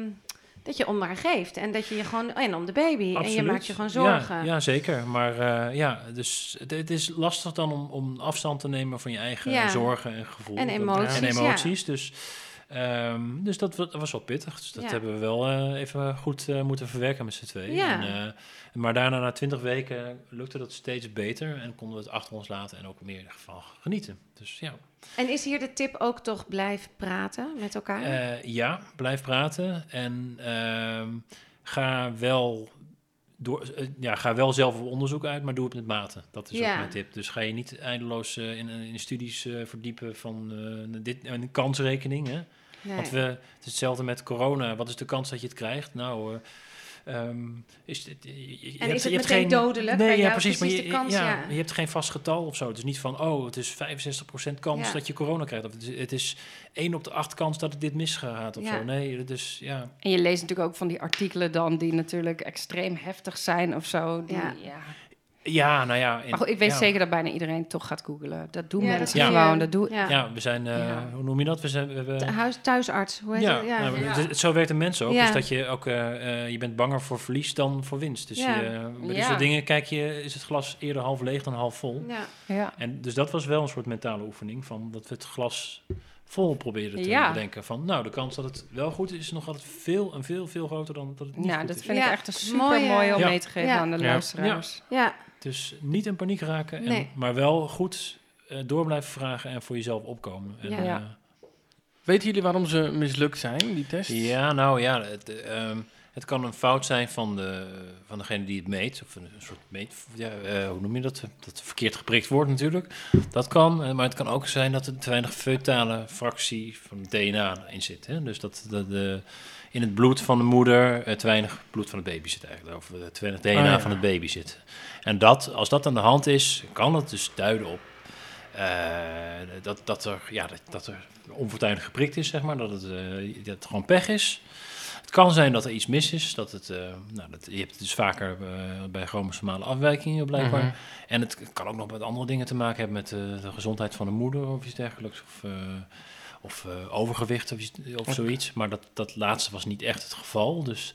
dat je om haar geeft. En dat je je gewoon, en om de baby. En je maakt je gewoon zorgen. Ja, ja zeker. Maar eh, ja, dus het, het is lastig dan om, om afstand te nemen van je eigen Ja. zorgen en gevoel. En emoties, En emoties. Dus, ehm, dus dat, wa- dat was wel pittig. Dus dat Ja. hebben we wel eh, even goed eh, moeten verwerken met z'n tweeën. Ja. En, eh, maar daarna, na twintig weken, lukte dat steeds beter. En konden we het achter ons laten en ook meer geval genieten. Dus ja. En is hier de tip ook toch blijf praten met elkaar? Ja, blijf praten. En ehm, ga wel. Door, eh, ja, ga wel zelf op onderzoek uit, maar doe het met mate. Dat is Ja. ook mijn tip. Dus ga je niet eindeloos eh, in, in studies eh, verdiepen van eh, dit, een kansrekening. Hè? nee. Want we, het is hetzelfde met corona. Wat is de kans dat je het krijgt? Nou, ehm, is je, je- en hebt- is het je hebt meteen dodelijk? Nee, ja, precies. Maar je, de kans, ja, ja. je hebt geen vast getal of zo. Het is niet van, oh, het is 65% kans Ja. dat je corona krijgt. Of het is, het is 1 op de 8 kans dat het dit misgaat of Ja. zo. Nee, dus ja. En je leest natuurlijk ook van die artikelen dan die natuurlijk extreem heftig zijn of zo. Die, Ja. Ja. Nou ja. in- Maar goed, ik weet ja. zeker dat bijna iedereen toch gaat googlen. Dat doen Ja, dat mensen je. gewoon. Dat doe, ja. Ja, we zijn, eh, Ja. hoe noem je dat? We zijn, we, we- De huis, thuisarts, hoe heet ja, het? Ja, nou, ja. het- het- zo werkt een mens ook. Ja. Dus dat je ook, eh, eh, je bent banger voor verlies dan voor winst. Dus Ja. je, bij dit soort dingen kijk je, is het glas eerder half leeg dan half vol. Ja. Ja. En dus dat was wel een soort mentale oefening van dat we het glas vol probeerden te Ja. bedenken. Van nou, de kans dat het wel goed is, is nog altijd veel en veel, veel groter dan dat het niet Nou, goed dat is. vind Ja, ik echt een super mooie- mooi om Ja. mee te geven Ja. aan de Ja. luisteraars. ja. Dus niet in paniek raken, en, Nee. maar wel goed eh, door blijven vragen en voor jezelf opkomen. En, Ja. eh. Weten jullie waarom ze mislukt zijn, die test? Ja, nou ja, het, eh, ehm, Het kan een fout zijn van, de, van degene die het meet. Of een, een soort meet, ja, eh, hoe noem je dat? Dat verkeerd geprikt wordt natuurlijk. Dat kan. Maar het kan ook zijn dat er te weinig feutale fractie van DNA in zit. Hè? Dus dat de, de, in het bloed van de moeder te weinig bloed van het baby zit eigenlijk. Of eh, te weinig DNA Oh, ja. van het baby zit. En dat, als dat aan de hand is, kan het dus duiden op eh, dat, dat, er, ja, dat, dat er onfortuinlijk geprikt is, zeg maar. Dat het, eh, dat het gewoon pech is. Het kan zijn dat er iets mis is. Dat het, nou, dat, je hebt het dus vaker bij chromosomale afwijkingen blijkbaar. Mhm. En het kan ook nog met andere dingen te maken hebben met de gezondheid van de moeder of iets dergelijks. Of, of eh, overgewicht of, iets, of zoiets. Maar dat, dat laatste was niet echt het geval. Dus,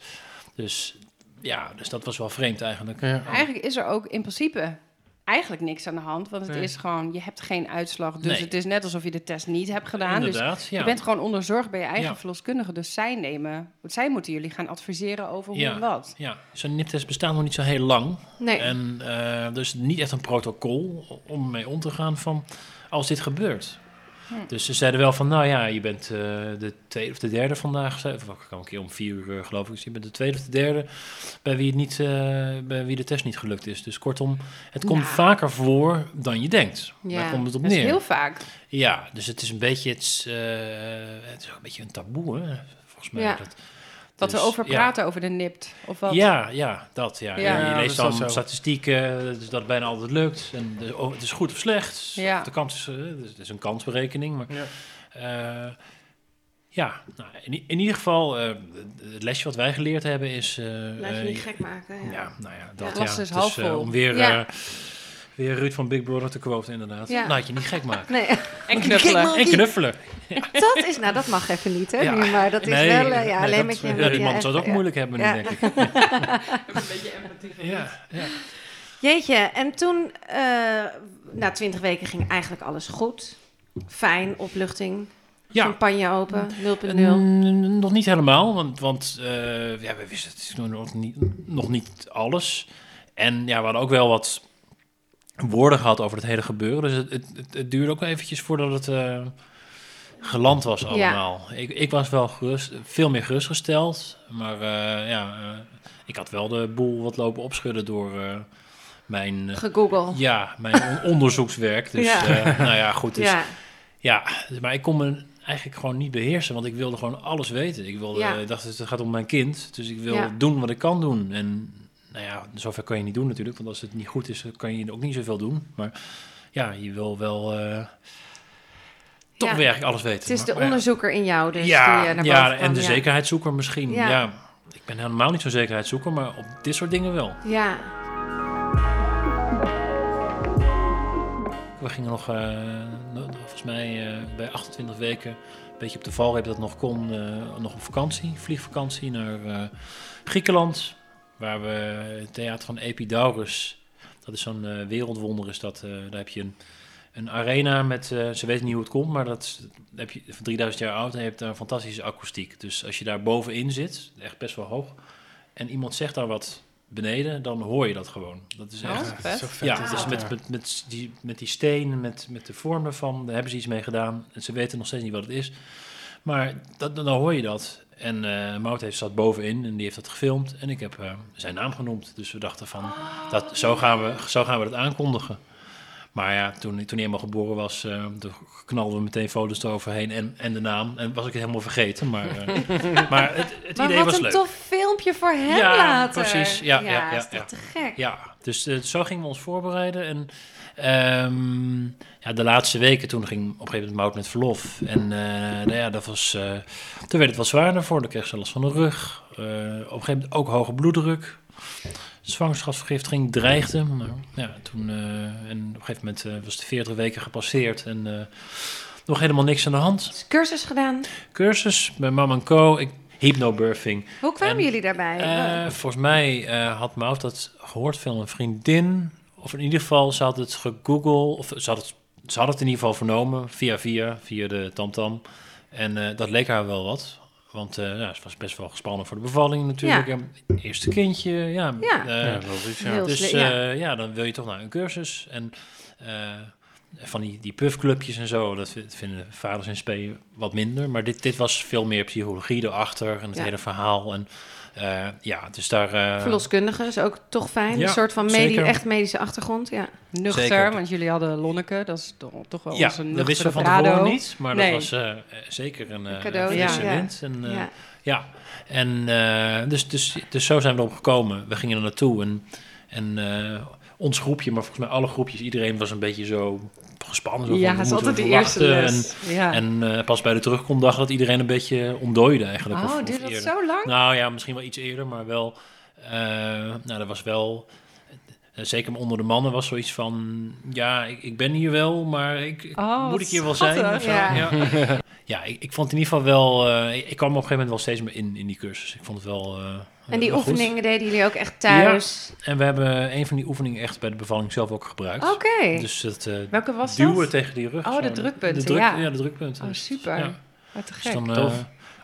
dus ja, dus dat was wel vreemd eigenlijk. Ja. Eigenlijk is er ook in principe eigenlijk niks aan de hand. Want het Nee. is gewoon, je hebt geen uitslag. Dus Nee. het is net alsof je de test niet hebt gedaan. Dus Inderdaad, ja. je bent gewoon onderzorgd bij je eigen Ja. verloskundige. Dus zij nemen, want zij moeten jullie gaan adviseren over hoe Ja. en wat. Ja, zo'n niptest bestaat nog niet zo heel lang. Nee. En eh, dus niet echt een protocol om mee om te gaan van als dit gebeurt. Hm. Dus ze zeiden wel van, nou ja, je bent eh, de tweede of de derde vandaag. Of ik kwam een keer om vier uur, eh, geloof ik. Dus je bent de tweede of de derde bij wie, het niet, eh, bij wie de test niet gelukt is. Dus kortom, het komt Nou. vaker voor dan je denkt. Ja, Daar komt het op neer. heel vaak. Ja, dus het is een beetje, het is, het is ook een beetje een taboe, hè, volgens mij. Ja. Dat, Dat dus, we over ja. praten over de nipt. Of wat? Ja, ja, dat. Ja. Ja. Je, leest is dan statistieken, dus dat het bijna altijd lukt. En de- oh, het is goed of slecht. Ja. De kans is, eh, het is een kansberekening. Maar, Ja. eh, ja, nou, in, in ieder geval, eh, het lesje wat wij geleerd hebben is... eh, Laat je niet gek maken. Ja. Ja, nou ja, dat Het ja. is Het half vol. om weer, Ja. eh, weer Ruud van Big Brother te quoten, inderdaad. Ja. Laat je niet gek maken. Nee, En knuffelen. En knuffelen. dat is, nou dat mag even niet, hè? Ja. nu, maar dat is Nee, wel, eh, ja, nee, alleen dat- met je. ja, die man zou het ook moeilijk hebben nu, denk ik. Een beetje empathie. Ja, ja. Jeetje, en toen, eh, na twintig weken ging eigenlijk alles goed. Fijn, opluchting, ja. champagne open, 0.0. Mm, nog niet helemaal, want, want eh, ja, we wisten nog niet, nog niet alles. En ja, we hadden ook wel wat woorden gehad over het hele gebeuren. Dus het, het, duurde ook eventjes voordat het eh, geland was allemaal. Ik, ik was wel gerust, veel meer gerustgesteld. Maar eh, ja, eh, ik had wel de boel wat lopen opschudden door mijn... Gegoogeld. ja, mijn on- onderzoekswerk. Dus Ja. nou ja, goed. Dus, ja. ja, maar ik kon me eigenlijk gewoon niet beheersen, want ik wilde gewoon alles weten. Ik wilde, Ja. ik dacht, het gaat om mijn kind, dus ik wil doen wat ik kan doen. En nou ja, zover kan je niet doen natuurlijk, want als het niet goed is, dan kan je ook niet zoveel doen. Maar ja, je wil wel eh, toch Ja. weer eigenlijk alles weten. Het is de Maar- onderzoeker in jou dus ja, die eh, naar ja, kwam. en de ja. zekerheidszoeker misschien. Ja. Ja. ik ben helemaal niet zo'n zekerheidszoeker, maar op dit soort dingen wel. Ja, We gingen nog, eh, no- volgens mij eh, bij 28 weken, een beetje op de valreep dat nog kon, eh, nog op vakantie, vliegvakantie naar eh, Griekenland. Waar we het theater van Epidaurus, dat is zo'n eh, wereldwonder, is dat, eh, daar heb je een, een arena met, eh, ze weten niet hoe het komt, maar dat is- heb je van 3000 jaar oud en je hebt daar een fantastische akoestiek. Dus als je daar bovenin zit, echt best wel hoog, en iemand zegt daar wat beneden, dan hoor je dat gewoon. Dat is echt... Oh, vet Ja, is dus dat, met, met, met, die, met die stenen, met, met de vorm ervan, daar hebben ze iets mee gedaan. En ze weten nog steeds niet wat het is. Maar dat, dan hoor je dat. En eh Mout heeft zat bovenin en die heeft dat gefilmd. En ik heb eh, zijn naam genoemd. Dus we dachten van, dat, zo, gaan we, zo gaan we dat aankondigen. Maar ja, toen, toen hij helemaal geboren was, toen knalden we meteen foto's eroverheen en, en de naam. En was ik het helemaal vergeten. Maar, maar het, het maar idee wat was een leuk. tof filmpje voor hem Ja, later. precies. Ja, ja, ja, is toch ja. te gek. Ja, dus zo gingen we ons voorbereiden. En ehm, ja, de laatste weken, toen ging op een gegeven moment Mout met verlof. En eh, nou ja, dat was, eh, toen werd het wat zwaarder voor. Dan kreeg ze last van de rug. Eh, op een gegeven moment ook hoge bloeddruk. Zwangerschapsvergiftiging dreigde. Maar, ja, toen, en op een gegeven moment eh, was de 40 weken gepasseerd. En nog helemaal niks aan de hand. Dus cursus gedaan. Cursus bij Mam Co. Ik, hypnobirthing. Hoe kwamen En, jullie daarbij? Volgens mij had Maud dat gehoord van een vriendin. Of in ieder geval, ze had het gegoogeld. Of ze had het, ze had het in ieder geval vernomen. Via via, via de tamtam. En eh, dat leek haar wel wat. Want eh ja, ze was best wel gespannen voor de bevalling natuurlijk. Ja. En Eerste kindje, ja. Ja. eh, Ja. Heel dus ja. dan wil je toch naar een cursus. En eh, van die, die puffclubjes en zo, dat vi- vinden vaders in spe wat minder. Maar dit, dit was veel meer psychologie erachter en het Ja. hele verhaal. En Eh, ja, dus daar... eh, Verloskundige is ook toch fijn. Ja, een soort van echt medische achtergrond. Ja. Nuchter, Zeker. want jullie hadden Lonneke. Dat is toch, toch wel ja, onze dat nuchtere wisten we van Brado. tevoren niet, maar Nee. dat was eh, zeker een, eh, cadeau, een ja. wind. En, ja. Ja, en eh, dus, dus, dus zo zijn we erop gekomen. We gingen er naartoe en, en eh, ons groepje, maar volgens mij alle groepjes, iedereen was een beetje zo gespannen. Zo Ja, het is altijd de eerste les. ja. En, en eh, pas bij de terugkomst dacht dat iedereen een beetje ontdooide eigenlijk. oh, dat eerder. zo lang? Nou ja, misschien wel iets eerder, maar wel. eh, nou, dat was wel. eh, Zeker onder de mannen was zoiets van. Ja, ik, ik ben hier wel, maar ik, Oh, moet ik hier wel schattig. zijn? of zo? Ja. Ja. Ja, ik, ik vond in ieder geval wel. ik, ik kwam op een gegeven moment wel steeds meer in, in die cursus. Ik vond het wel. En die goed. oefeningen deden jullie ook echt thuis? En we hebben een van die oefeningen echt bij de bevalling zelf ook gebruikt. Oké. Dus het eh, Welke was duwen dat? tegen die rug. Oh, de drukpunten, De druk, ja. ja. de drukpunten. Oh, Dus, super. ja. Wat te Dus gek. dan, eh,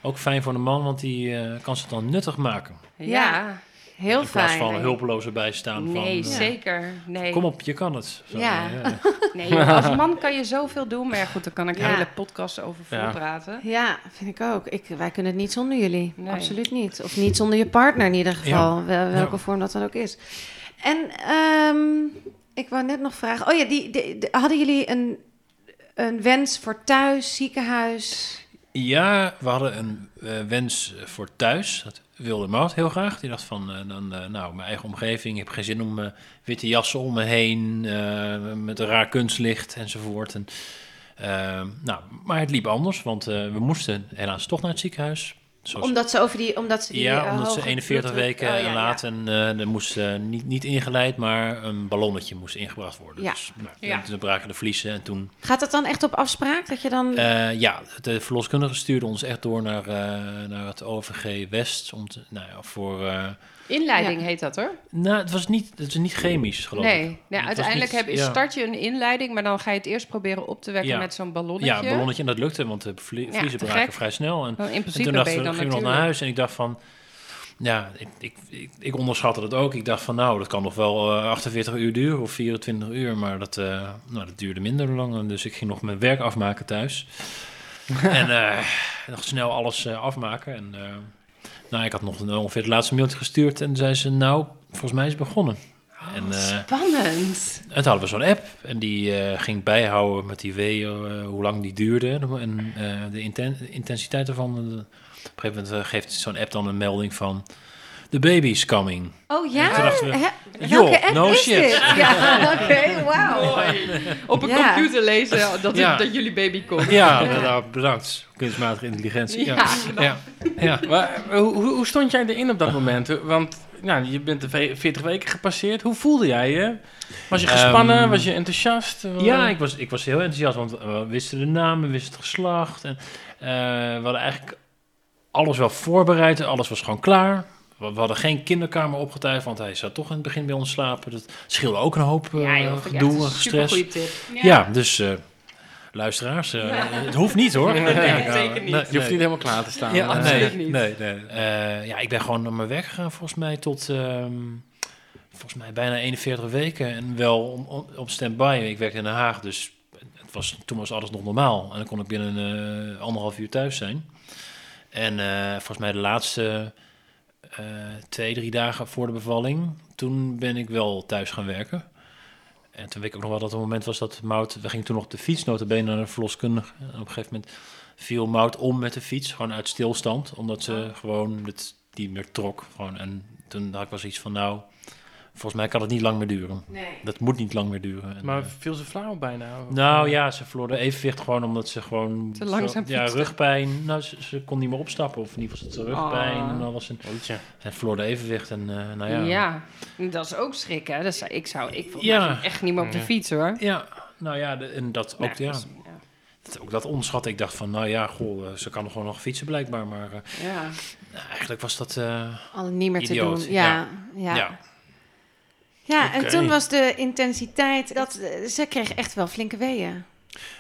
ook fijn voor de man, want die eh, kan ze dan nuttig maken. ja. Heel in plaats fijn. van hulpeloos erbij staan Nee, van... eh, zeker. Nee. Kom op, je kan het. Zo, Ja. Nee, als man kan je zoveel doen. Maar ja, goed, daar kan ik Ja. hele podcasts over Ja. voorpraten. Ja, vind ik ook. Ik, wij kunnen het niet zonder jullie. Nee. Absoluut niet. Of niet zonder je partner in ieder geval. Wel- welke Ja. vorm dat dan ook is. En ehm, ik wou net nog vragen. Oh ja, die, die- die- hadden jullie een, een wens voor thuis, ziekenhuis? Ja, we hadden een eh, wens voor thuis. Dat wilde Maud heel graag. Die dacht van, eh, dan, eh, nou, mijn eigen omgeving. Ik heb geen zin om eh, witte jassen om me heen. met een raar kunstlicht enzovoort. En, nou, maar het liep anders, want we moesten helaas toch naar het ziekenhuis. Zoals Omdat ze over die. Omdat ze die Ja, eh, omdat ze hoge 41 bloeddruk- weken Oh, ja, en ja. laat en eh, er moest eh, niet, niet ingeleid, maar een ballonnetje moest ingebracht worden. Ja. Dus nou, Ja. toen braken de vliezen en toen... Gaat dat dan echt op afspraak? Dat je dan. eh, ja, de verloskundige stuurde ons echt door naar, eh, naar het OVG West. Om te, nou ja, voor... eh, Inleiding Ja. heet dat hoor. nou, het was niet, het is niet chemisch, geloof ik. Nee, was uiteindelijk niet- heb, ja. start je een inleiding, maar dan ga je het eerst proberen op te wekken Ja. met zo'n ballonnetje. Ja, een ballonnetje en dat lukte, want de vlie- Ja, vliezen braken gek. vrij snel. En, in en toen je we, dan gingen we nog naar huis en ik dacht van... Ja, ik, ik, ik, ik onderschatte dat ook. Ik dacht van, nou, dat kan nog wel eh, 48 uur duren of 24 uur. Maar dat, eh, nou, dat duurde minder lang. Dus ik ging nog mijn werk afmaken thuis. en eh, nog snel alles eh, afmaken. En eh, nou, ik had nog ongeveer het laatste mailtje gestuurd. En toen zei ze, nou, volgens mij is het begonnen. en, eh, Spannend. en toen hadden we zo'n app en die eh, ging bijhouden met die weeën, eh, hoe lang die duurde en de inten- intensiteit ervan. Op een gegeven moment geeft zo'n app dan een melding van the baby's coming. Oh ja? En toen dachten we, joh, no is shit. dit? Ja, oké, wauw. Op een Ja. computer lezen dat, Ja. dat jullie baby komt. Ja, nou, bedankt. Kunstmatige intelligentie. Ja, ja, ja. Maar eh, hoe, hoe, stond jij erin op dat moment? Want nou, je bent de ve- 40 weken gepasseerd. Hoe voelde jij je? Was je gespannen? Ehm, was je enthousiast? Ja, ik was, ik was heel enthousiast, want we wisten de naam, we wisten het geslacht. En, eh, we hadden eigenlijk alles wel voorbereid, alles was gewoon klaar. We, we hadden geen kinderkamer opgetuigd, want hij zou toch in het begin bij ons slapen. Dat scheelde ook een hoop eh, Ja, joh, gedoe stress. tip. Ja, dus eh, luisteraars, eh, het hoeft niet hoor. Nee, zeker niet. Nee, Je hoeft niet helemaal klaar te staan. Ja, nee, niet. nee, nee. Eh, ja, ik ben gewoon naar mijn werk gegaan volgens mij tot ehm, volgens mij bijna 41 weken en wel om, om- op standby. Ik werkte in Den Haag, dus het was, toen was alles nog normaal. En dan kon ik binnen eh, anderhalf uur thuis zijn. En eh, volgens mij de laatste eh, twee, drie dagen voor de bevalling, toen ben ik wel thuis gaan werken. En toen weet ik ook nog wel dat het moment was dat Mout... We gingen toen nog op de fiets, notabene naar de verloskundige. En op een gegeven moment viel Mout om met de fiets, gewoon uit stilstand. Omdat ze gewoon het niet meer trok. Gewoon. En toen had ik wel zoiets van, nou, volgens mij kan het niet lang meer duren. Nee. Dat moet niet lang meer duren. En, Maar eh, viel ze flauw bijna? Of- nou ja, ze verloor de evenwicht gewoon omdat ze gewoon... Te langzaam zo- Ja, rugpijn. Nou, ze, ze kon niet meer opstappen. Of in ieder geval ze rugpijn Ah. en alles. En, en verloor de evenwicht. En eh, nou ja. Ja. dat is ook schrik, hè? Dat zou, ik zou ik Ja. echt niet meer op de fiets, hoor. Ja, nou ja, de- en dat ook, ja, dat, ook dat onderschatten. Ik dacht van, nou ja, goh, eh, ze kan nog gewoon nog fietsen blijkbaar. Maar eh, Ja. nou, eigenlijk was dat... eh, Al niet meer Idioot, te doen. Ja, ja. ja. Ja. en toen was de intensiteit, dat, eh, ze kreeg echt wel flinke weeën.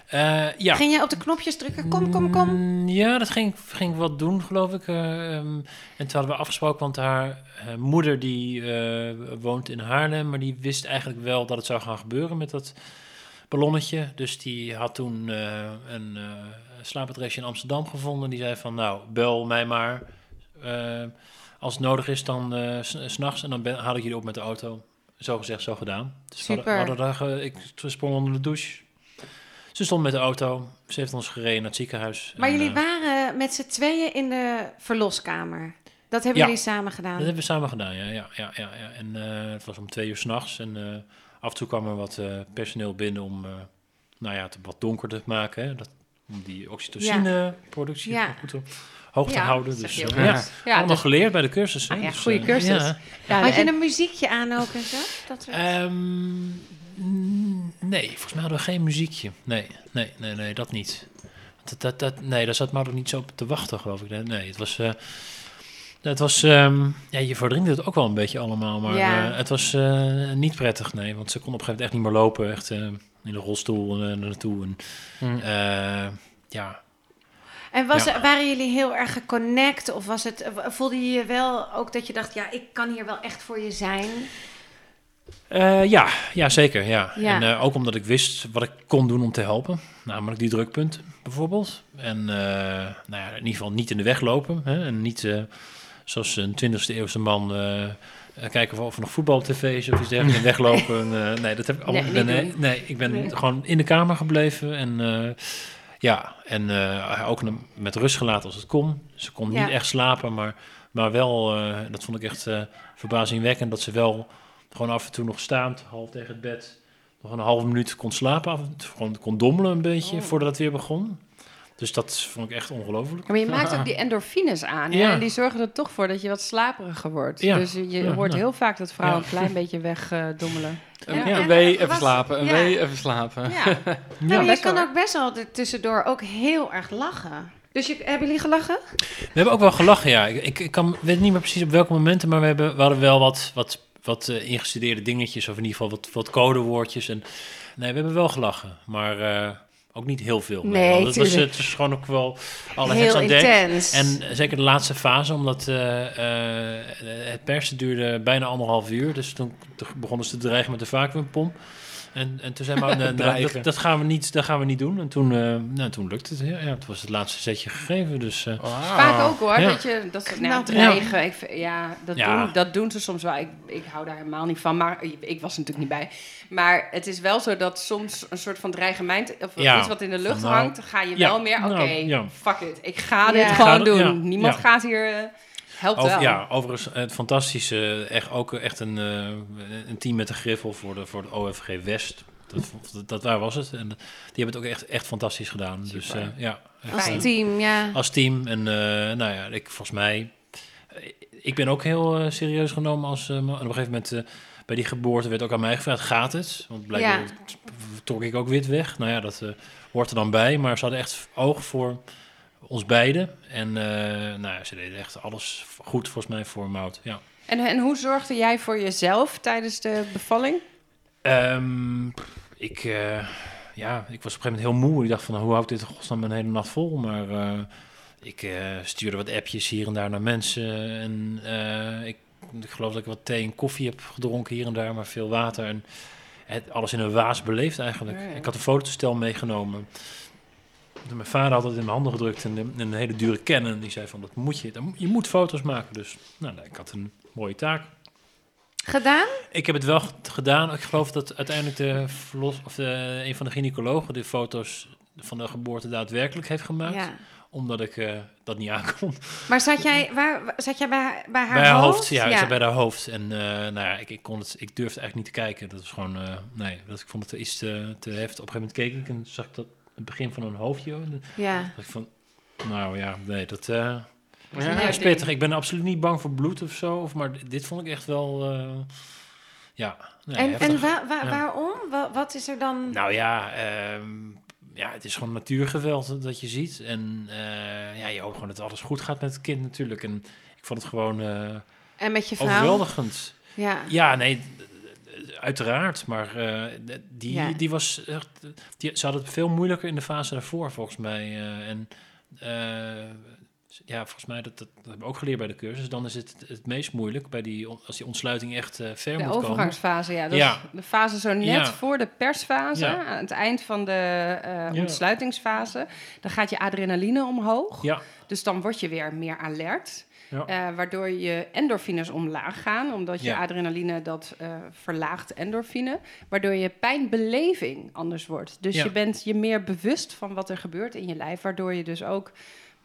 Eh, ja. Ging jij op de knopjes drukken? Kom, kom, kom. Mm, Ja, dat ging, ging wat doen, geloof ik. eh, ehm, en toen hadden we afgesproken, want haar moeder die woont in Haarlem, maar die wist eigenlijk wel dat het zou gaan gebeuren met dat ballonnetje. Dus die had toen een slaapadresje in Amsterdam gevonden. Die zei van, nou, bel mij maar. als het nodig is, dan s- s s'nachts. En dan ben, haal ik jullie op met de auto. Zo gezegd, zo gedaan. Dus we hadden- Super. We hadden daar, ge- ik sprong onder de douche. Ze stond met de auto. Ze heeft ons gereden naar het ziekenhuis. Maar En, jullie eh, waren met z'n tweeën in de verloskamer. Dat hebben Ja. jullie samen gedaan. Dat hebben we samen gedaan, ja. ja, ja, ja, ja. En eh, het was om twee uur s'nachts. En eh, af en toe kwam er wat eh, personeel binnen om eh, nou ja, het wat donkerder te maken. Hè? Dat, om die oxytocine-productie Ja. goed op hoog te Ja, houden. Dus, eh, ja, allemaal dus- geleerd bij de cursus. Hè? Ah ja, Dus, goede eh, cursus. ja. ja, Had je en- een muziekje aan ook en zo? Dat Ehm, nee, volgens mij hadden we geen muziekje. Nee, nee, nee, nee dat niet. Dat, dat, dat, nee, daar zat Mauro niet zo op te wachten, geloof ik. Nee, het was... eh, het was, ehm, ja, je verdrinkt het ook wel een beetje allemaal, maar Ja. eh, het was eh, niet prettig, nee. Want ze kon op een gegeven moment echt niet meer lopen, echt eh, in de rolstoel eh, naartoe. En, Hm. eh, ja, En was, Ja. waren jullie heel erg geconnect? Of was het, voelde je je wel ook dat je dacht, ja, ik kan hier wel echt voor je zijn? Eh, ja, ja, zeker. Ja. Ja. En eh, ook omdat ik wist wat ik kon doen om te helpen. Namelijk die drukpunten bijvoorbeeld. En eh, nou ja, in ieder geval niet in de weg lopen. Hè? En niet zoals een 20e eeuwse man kijken of, er nog voetbal op tv is of iets dergelijks en weglopen. En, nee, dat heb ik allemaal. Nee, Nee, ik ben Nee. gewoon in de kamer gebleven. En ja, en eh, ook met rust gelaten als het kon. Ze kon Ja. niet echt slapen, maar, maar wel, eh, dat vond ik echt eh, verbazingwekkend, dat ze wel gewoon af en toe nog staand, half tegen het bed, nog een halve minuut kon slapen. Af en toe gewoon kon dommelen een beetje Oh. voordat het weer begon. Dus dat vond ik echt ongelooflijk. Maar je maakt ook die endorfines aan. hè? Ja. En die zorgen er toch voor dat je wat slaperiger wordt. Ja. Dus je Ja, hoort heel vaak dat vrouwen Ja. een klein beetje wegdommelen. Een, Ja. een En, wee, even slapen. Een ja. wee, even slapen. ja. Nou, maar je kan ook best wel tussendoor ook heel erg lachen. Dus je, hebben jullie gelachen? We hebben ook wel gelachen, ja. Ik, ik, ik kan, weet niet meer precies op welke momenten, maar we, hebben, we hadden wel wat, wat, wat eh, ingestudeerde dingetjes, of in ieder geval wat, wat codewoordjes. En, nee, we hebben wel gelachen, maar eh, ook niet heel veel. Nee, was, het is gewoon ook wel alle heel aan dek. intens. En zeker de laatste fase, omdat eh, eh, het persen duurde bijna anderhalf uur. Dus toen, toen begonnen ze te dreigen met de vacuümpomp. En, en toen zei maar, nou, dat, dat, gaan we niet, dat gaan we niet doen. En toen, eh, nou, toen lukte het. Ja, het was het laatste setje gegeven. Dus eh, Vaak ook hoor, Ja. dat je dat ze nou, dreigen. Ik, ja, dat, Ja. Doen, dat doen ze soms wel. Ik, ik hou daar helemaal niet van, maar ik, was er natuurlijk niet bij. Maar het is wel zo dat soms een soort van dreigement of Ja. iets wat in de lucht Van, nou, hangt, ga je ja, wel meer. Oké, nou, ja. fuck it, ik ga Ja. dit gewoon doen. ja, Niemand ja. gaat hier. Helpt Over, wel. ja, overigens het fantastische, echt ook echt een, eh, een team met een griffel voor de, voor de OFG West. Dat, dat, dat waar was het. En die hebben het ook echt, echt fantastisch gedaan. Dus eh, ja, echt, Als eh, team, ja. als team. En eh, nou ja, ik volgens mij, ik ben ook heel serieus genomen als, en op een gegeven moment eh, bij die geboorte werd ook aan mij gevraagd, gaat het? Want blijkbaar Ja. trok ik ook wit weg. Nou ja, dat eh, hoort er dan bij. Maar ze hadden echt oog voor ons beiden. En eh, nou ja, ze deden echt alles goed volgens mij voor Mout. Ja. En, en hoe zorgde jij voor jezelf tijdens de bevalling? Ehm, ik, eh, ja, ik was op een gegeven moment heel moe. Ik dacht van, hoe houdt dit godsnaam een hele nacht vol? Maar eh, ik stuurde wat appjes hier en daar naar mensen. En ik, ik geloof dat ik wat thee en koffie heb gedronken hier en daar, maar veel water. En het, alles in een waas beleefd eigenlijk. Ja, ja. Ik had een fotostel meegenomen. Mijn vader had het in mijn handen gedrukt en een, een hele dure Canon. Die zei van, dat moet je, je moet foto's maken. Dus nou, ik had een mooie taak. Gedaan? Ik heb het wel gedaan. Ik geloof dat uiteindelijk de verlos, of de, een van de gynaecologen de foto's van de geboorte daadwerkelijk heeft gemaakt. Ja. Omdat ik eh, dat niet aankon. Maar zat jij, waar, zat jij bij, haar- bij haar bij haar hoofd, hoofd? ja, ik zat bij haar hoofd. En eh, nou ja, ik, ik, kon het, ik durfde eigenlijk niet te kijken. Dat was gewoon, eh, nee, dat, ik vond het iets te, te heftig. Op een gegeven moment keek ik en zag ik dat het begin van een hoofdje. Ja. dacht ik van, nou ja, nee, dat... eh, Ja. Is pittig. Ik ben absoluut niet bang voor bloed of zo. Of, maar dit vond ik echt wel, eh, ja, nee, En, heftig. en wa- wa- Ja. waarom? Wa- wat is er dan? Nou ja, ehm, ja, het is gewoon natuurgeweld dat je ziet. En eh, ja, je hoopt gewoon dat alles goed gaat met het kind natuurlijk. En ik vond het gewoon eh, En met je vrouw? overweldigend. Ja. Ja, nee, uiteraard. Maar d- die, Ja. die was echt... Die, ze hadden het veel moeilijker in de fase daarvoor, volgens mij. eh, en eh, ja, volgens mij, dat, dat, dat hebben we ook geleerd bij de cursus. Dan is het het meest moeilijk bij die, als die ontsluiting echt ver De moet komen. overgangsfase, ja. Dat Ja. is de fase zo net Ja. voor de persfase, Ja. aan het eind van de ontsluitingsfase. Dan gaat je adrenaline omhoog. Ja, Dus dan word je weer meer alert. Ja. eh, waardoor je endorfines omlaag gaan, omdat je Ja. adrenaline dat eh, verlaagt endorfine. Waardoor je pijnbeleving anders wordt. Dus Ja. je bent je meer bewust van wat er gebeurt in je lijf, waardoor je dus ook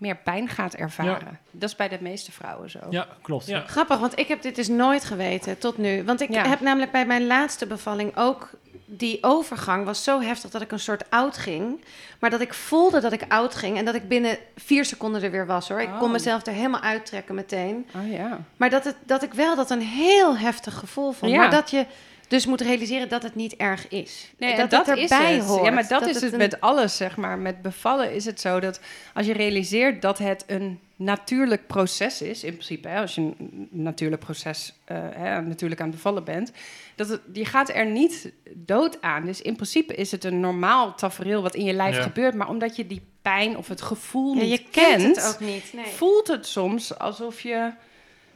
meer pijn gaat ervaren. Dat is bij de meeste vrouwen zo. Ja, klopt. Ja. Grappig, want ik heb dit dus nooit geweten tot nu. Want ik Ja. heb namelijk bij mijn laatste bevalling ook... Die overgang was zo heftig dat ik een soort oud ging. Maar dat ik voelde dat ik oud ging. En dat ik binnen vier seconden er weer was hoor. Ik Oh. kon mezelf er helemaal uittrekken meteen. Oh ja. Maar dat, het, dat ik wel dat een heel heftig gevoel vond. Ja. Maar dat je dus moet realiseren dat het niet erg is. Nee, dat, dat, het is erbij het. hoort. Ja, maar dat, is het het een- met alles, zeg maar. Met bevallen is het zo dat als je realiseert dat het een natuurlijk proces is, in principe, hè, als je een natuurlijk proces eh, hè, natuurlijk aan het bevallen bent, dat het, je gaat er niet dood aan. Dus in principe is het een normaal tafereel wat in je lijf Ja. gebeurt, maar omdat je die pijn of het gevoel Ja, niet je kent kent, het ook niet. Nee. voelt het soms alsof je,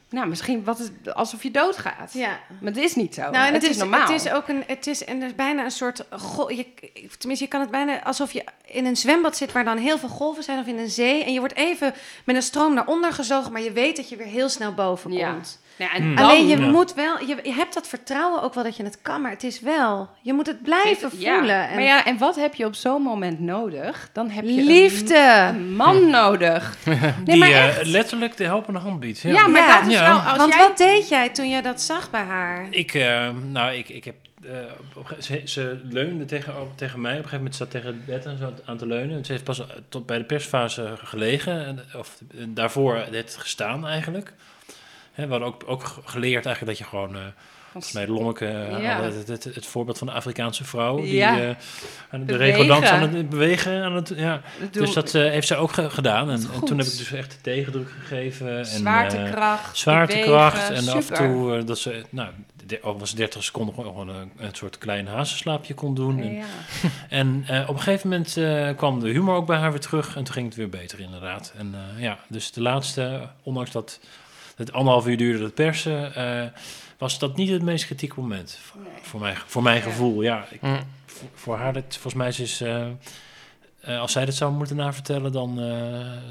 nou, misschien wat het, alsof je doodgaat. Ja. Maar het is niet zo. Nou, en het, is, normaal. Het is ook een, het is en er is bijna een soort, gol, je, tenminste, je kan het bijna alsof je in een zwembad zit waar dan heel veel golven zijn of in een zee en je wordt even met een stroom naar onder gezogen, maar je weet dat je weer heel snel boven komt. Ja, en Hmm. dan- Alleen je Ja. moet wel, je, je hebt dat vertrouwen ook wel dat je het kan, maar het is wel, je moet het blijven voelen. En Maar ja, en wat heb je op zo'n moment nodig? Dan heb je liefde. Een, een man nodig. Nee, Die maar eh, letterlijk de helpende hand biedt. Ja, maar Ja. dat is Ja. wel als Want jij... wat deed jij toen je dat zag bij haar? Ik, eh, nou, ik, ik heb. eh, ze, ze leunde tegen, op- tegen mij. Op een gegeven moment zat tegen het bed en zo aan te leunen. Ze heeft pas tot bij de persfase gelegen. En, of daarvoor het gestaan eigenlijk. Hè, we hadden ook, ook geleerd eigenlijk dat je gewoon... eh volgens mij Lonneke, Ja. het, het, het voorbeeld van de Afrikaanse vrouw. Die Ja. aan de regeldans aan het bewegen. Aan het, ja. Dat Dus dat eh, heeft zij ook ge- gedaan. En, en toen heb ik dus echt de tegendruk gegeven. En, eh, Zwaartekracht, zwaartekracht. bewegen, En af en toe dat ze, nou, was 30 seconden gewoon een, een soort klein hazenslaapje kon doen. En, Ja. en op een gegeven moment kwam de humor ook bij haar weer terug. En toen ging het weer beter, inderdaad. En ja, dus de laatste, ondanks dat het anderhalf uur duurde het persen, eh, was dat niet het meest kritieke moment. Voor, Nee. voor, mijn, voor mijn Ja. gevoel, ja. Ik, Mm. voor, voor haar, dat, volgens mij is... is eh, eh, als zij dat zou moeten navertellen, dan eh,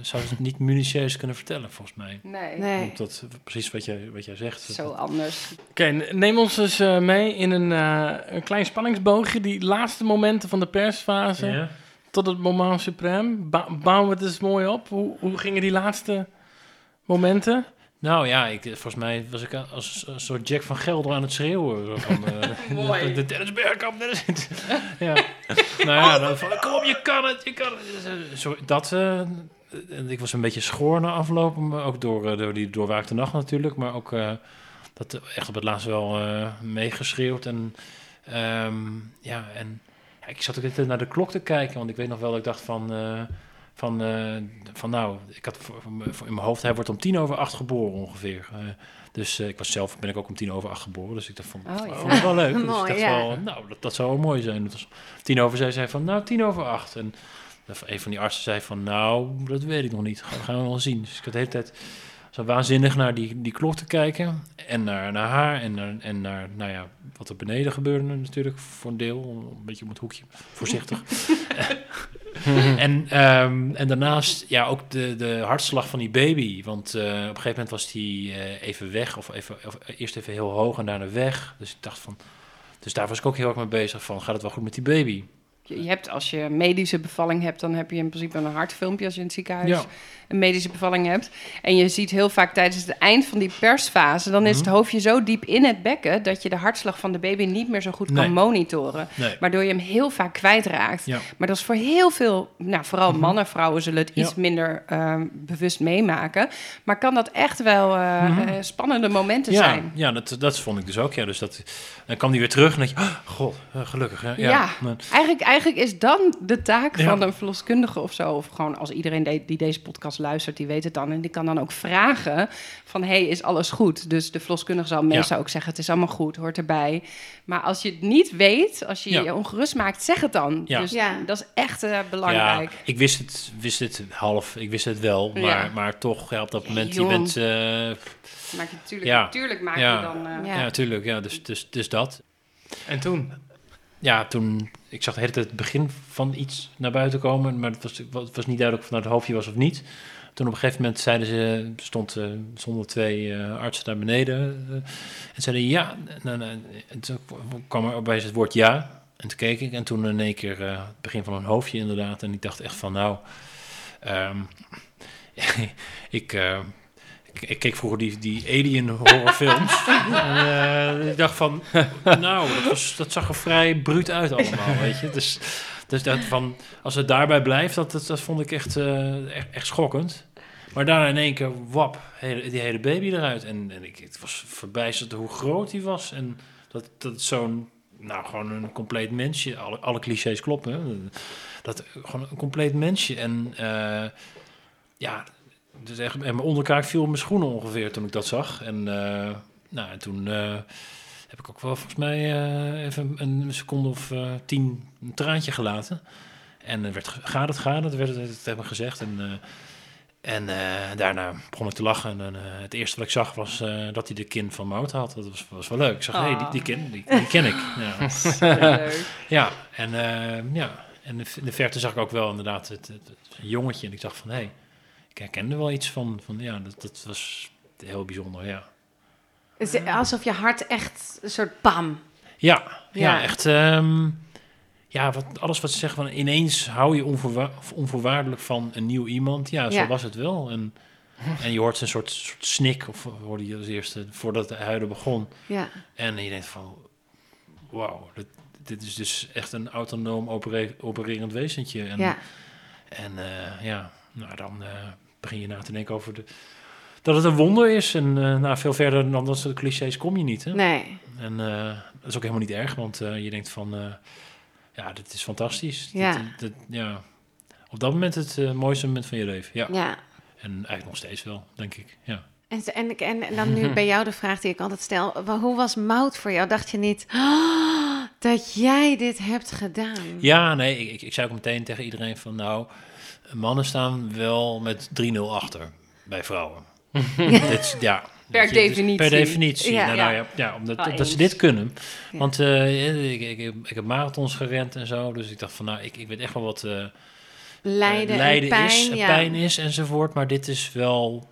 zou ze het niet minutieus kunnen vertellen, volgens mij. Nee, Nee. Dat, precies wat jij, wat jij zegt. zo anders. Oké, neem ons dus eh, mee in een, eh, een klein spanningsboogje. Die laatste momenten van de persfase Ja. tot het moment suprem. Ba bouwen we het eens mooi op. Hoe, hoe gingen die laatste momenten? Nou ja, ik, volgens mij was ik als een soort Jack van Gelder aan het schreeuwen. Van, eh, Mooi. De Dennis Bergkamp, Dennis. ja. nou ja, dan van, kom op, je kan het, je kan het. Zo, dat, eh, ik was een beetje schoor na aflopen, maar ook door, eh, door die doorwaakte nacht natuurlijk. Maar ook dat echt op het laatst wel meegeschreeuwd. En ehm, ja, en ja, ik zat ook even naar de klok te kijken, want ik weet nog wel dat ik dacht van... van, eh, van nou, ik had in mijn hoofd, hij wordt om tien over acht geboren ongeveer. Eh, dus eh, ik was zelf, ben ik ook om tien over acht geboren. Dus ik dacht van, Oh, ja. vond het wel leuk. dus ik dacht ja. wel, nou, dat, dat zou wel mooi zijn. Tien over zes, zei van, nou, tien over acht. En een van die artsen zei van, nou, dat weet ik nog niet. Gaan, gaan we wel zien. Dus ik had de hele tijd zo waanzinnig naar die, die klok te kijken. En naar, naar haar en naar, en naar, nou ja, wat er beneden gebeurde natuurlijk, voor een deel. Een beetje om het hoekje, voorzichtig. en, ehm, en daarnaast ja, ook de, de hartslag van die baby. Want eh, op een gegeven moment was die eh, even weg, of, even, of eerst even heel hoog en daarna weg. Dus ik dacht van. Dus daar was ik ook heel erg mee bezig van, gaat het wel goed met die baby? Je, hebt, als je een medische bevalling hebt, dan heb je in principe een hartfilmpje als je in het ziekenhuis Ja. een medische bevalling hebt. En je ziet heel vaak tijdens het eind van die persfase, dan is het Mhm. hoofdje zo diep in het bekken dat je de hartslag van de baby niet meer zo goed Nee. kan monitoren. Nee. Waardoor je hem heel vaak kwijtraakt. Ja. Maar dat is voor heel veel, nou, vooral Mhm. mannen, vrouwen zullen het Ja. iets minder ehm, bewust meemaken. Maar kan dat echt wel eh, Mhm. eh, spannende momenten zijn? ja dat, dat vond ik dus ook. Ja. Dus dat, dan kwam die weer terug en dacht je, oh, god, eh, gelukkig. Ja. Eigenlijk, eigenlijk is dan de taak Ja. van een verloskundige of zo. Of gewoon als iedereen de- die deze podcast luistert, die weet het dan. En die kan dan ook vragen van, hey, is alles goed? Dus de verloskundige zal meestal ook zeggen, het is allemaal goed, hoort erbij. Maar als je het niet weet, als je Ja. je ongerust maakt, zeg het dan. Ja. Dus Ja. dat is echt eh, belangrijk. Ja, ik wist het, wist het half, ik wist het wel, maar, Ja. maar toch, ja, op dat moment, je bent, eh, Maak je natuurlijk, Ja. natuurlijk maak Ja. je dan... eh, Ja. ja, tuurlijk, ja, dus, dus, dus dat. En toen? Ja, toen, ik zag de het begin van iets naar buiten komen, maar het was, het was niet duidelijk of het nou het hoofdje was of niet. toen op een gegeven moment zeiden ze, stond, eh, stonden twee eh, artsen daar beneden. eh, en zeiden ja. Nou, nou, en toen kwam er bij het woord ja. En toen keek ik en toen in één keer het begin van een hoofdje inderdaad. En ik dacht echt van nou, ehm, ik, ik, ik keek vroeger die, die alien horrorfilms. en eh, ik dacht van, nou, dat, was, dat zag er vrij bruut uit allemaal, weet je. Dus, dus dat van, als het daarbij blijft, dat, dat, dat vond ik echt, eh, echt, echt schokkend. Maar daarna in één keer, wap, die hele baby eruit. En, en ik het was verbijsterd hoe groot die was. En dat, dat zo'n, nou, gewoon een compleet mensje. Alle, alle clichés kloppen. Hè? Dat gewoon een compleet mensje. En eh, ja, dus echt, en mijn onderkaak viel in mijn schoenen ongeveer toen ik dat zag. En, eh, nou, en toen eh, heb ik ook wel volgens mij eh, even een seconde of eh, tien een traantje gelaten. En er werd, gaat het, gaat het, werd het, het hebben gezegd. En, eh, en eh, daarna begon ik te lachen. En eh, het eerste wat ik zag was eh, dat hij de kin van Mout had. Dat was, was wel leuk. Ik zag, hé, hey, die, die kin, die, die ken ik. Ja, Leuk. ja en, eh, ja. en in de verte zag ik ook wel inderdaad het, het, het jongetje. En ik dacht van, hé, hey, ik herkende wel iets van, van ja, dat, dat was heel bijzonder, ja. Alsof je hart echt een soort bam. Ja, ja. Ja. echt. ehm, ja, wat, alles wat ze zeggen van ineens hou je onvoorwa- onvoorwaardelijk van een nieuw iemand. Ja, zo Ja. was het wel. En, en je hoort een soort, soort snik, of hoorde je als eerste, voordat het huilen begon. Ja. En je denkt van, wauw, dit, dit is dus echt een autonoom opere- opererend wezentje. En, ja. en eh, ja, nou dan eh, begin je na te denken over de, dat het een wonder is. En eh, nou, veel verder dan dat soort clichés kom je niet. Hè? Nee. En eh, dat is ook helemaal niet erg, want eh, je denkt van, ja, dit is fantastisch. Ja. Dit, dit- ja. Op dat moment het mooiste moment van je leven, ja. Ja. En eigenlijk nog steeds wel, denk ik, ja. En, en, en, dan nu bij jou de vraag die ik altijd stel. Hoe was mout voor jou? Dacht je niet "Ah, dat jij dit hebt gedaan? Ja, nee, ik, ik, ik zei ook meteen tegen iedereen van, nou, mannen staan wel met 3-0 achter bij vrouwen. dit, ja, Per je, dus definitie. Per definitie. Ja. Nou, Ja. nou ja, ja, omdat Wel dat ze dit kunnen. Ja. Want eh, ik, ik, ik, ik heb marathons gerend en zo, dus ik dacht van, nou, ik, ik weet echt wel wat... eh, Lijden, lijden en pijn. is, en ja. pijn is enzovoort. Maar dit is wel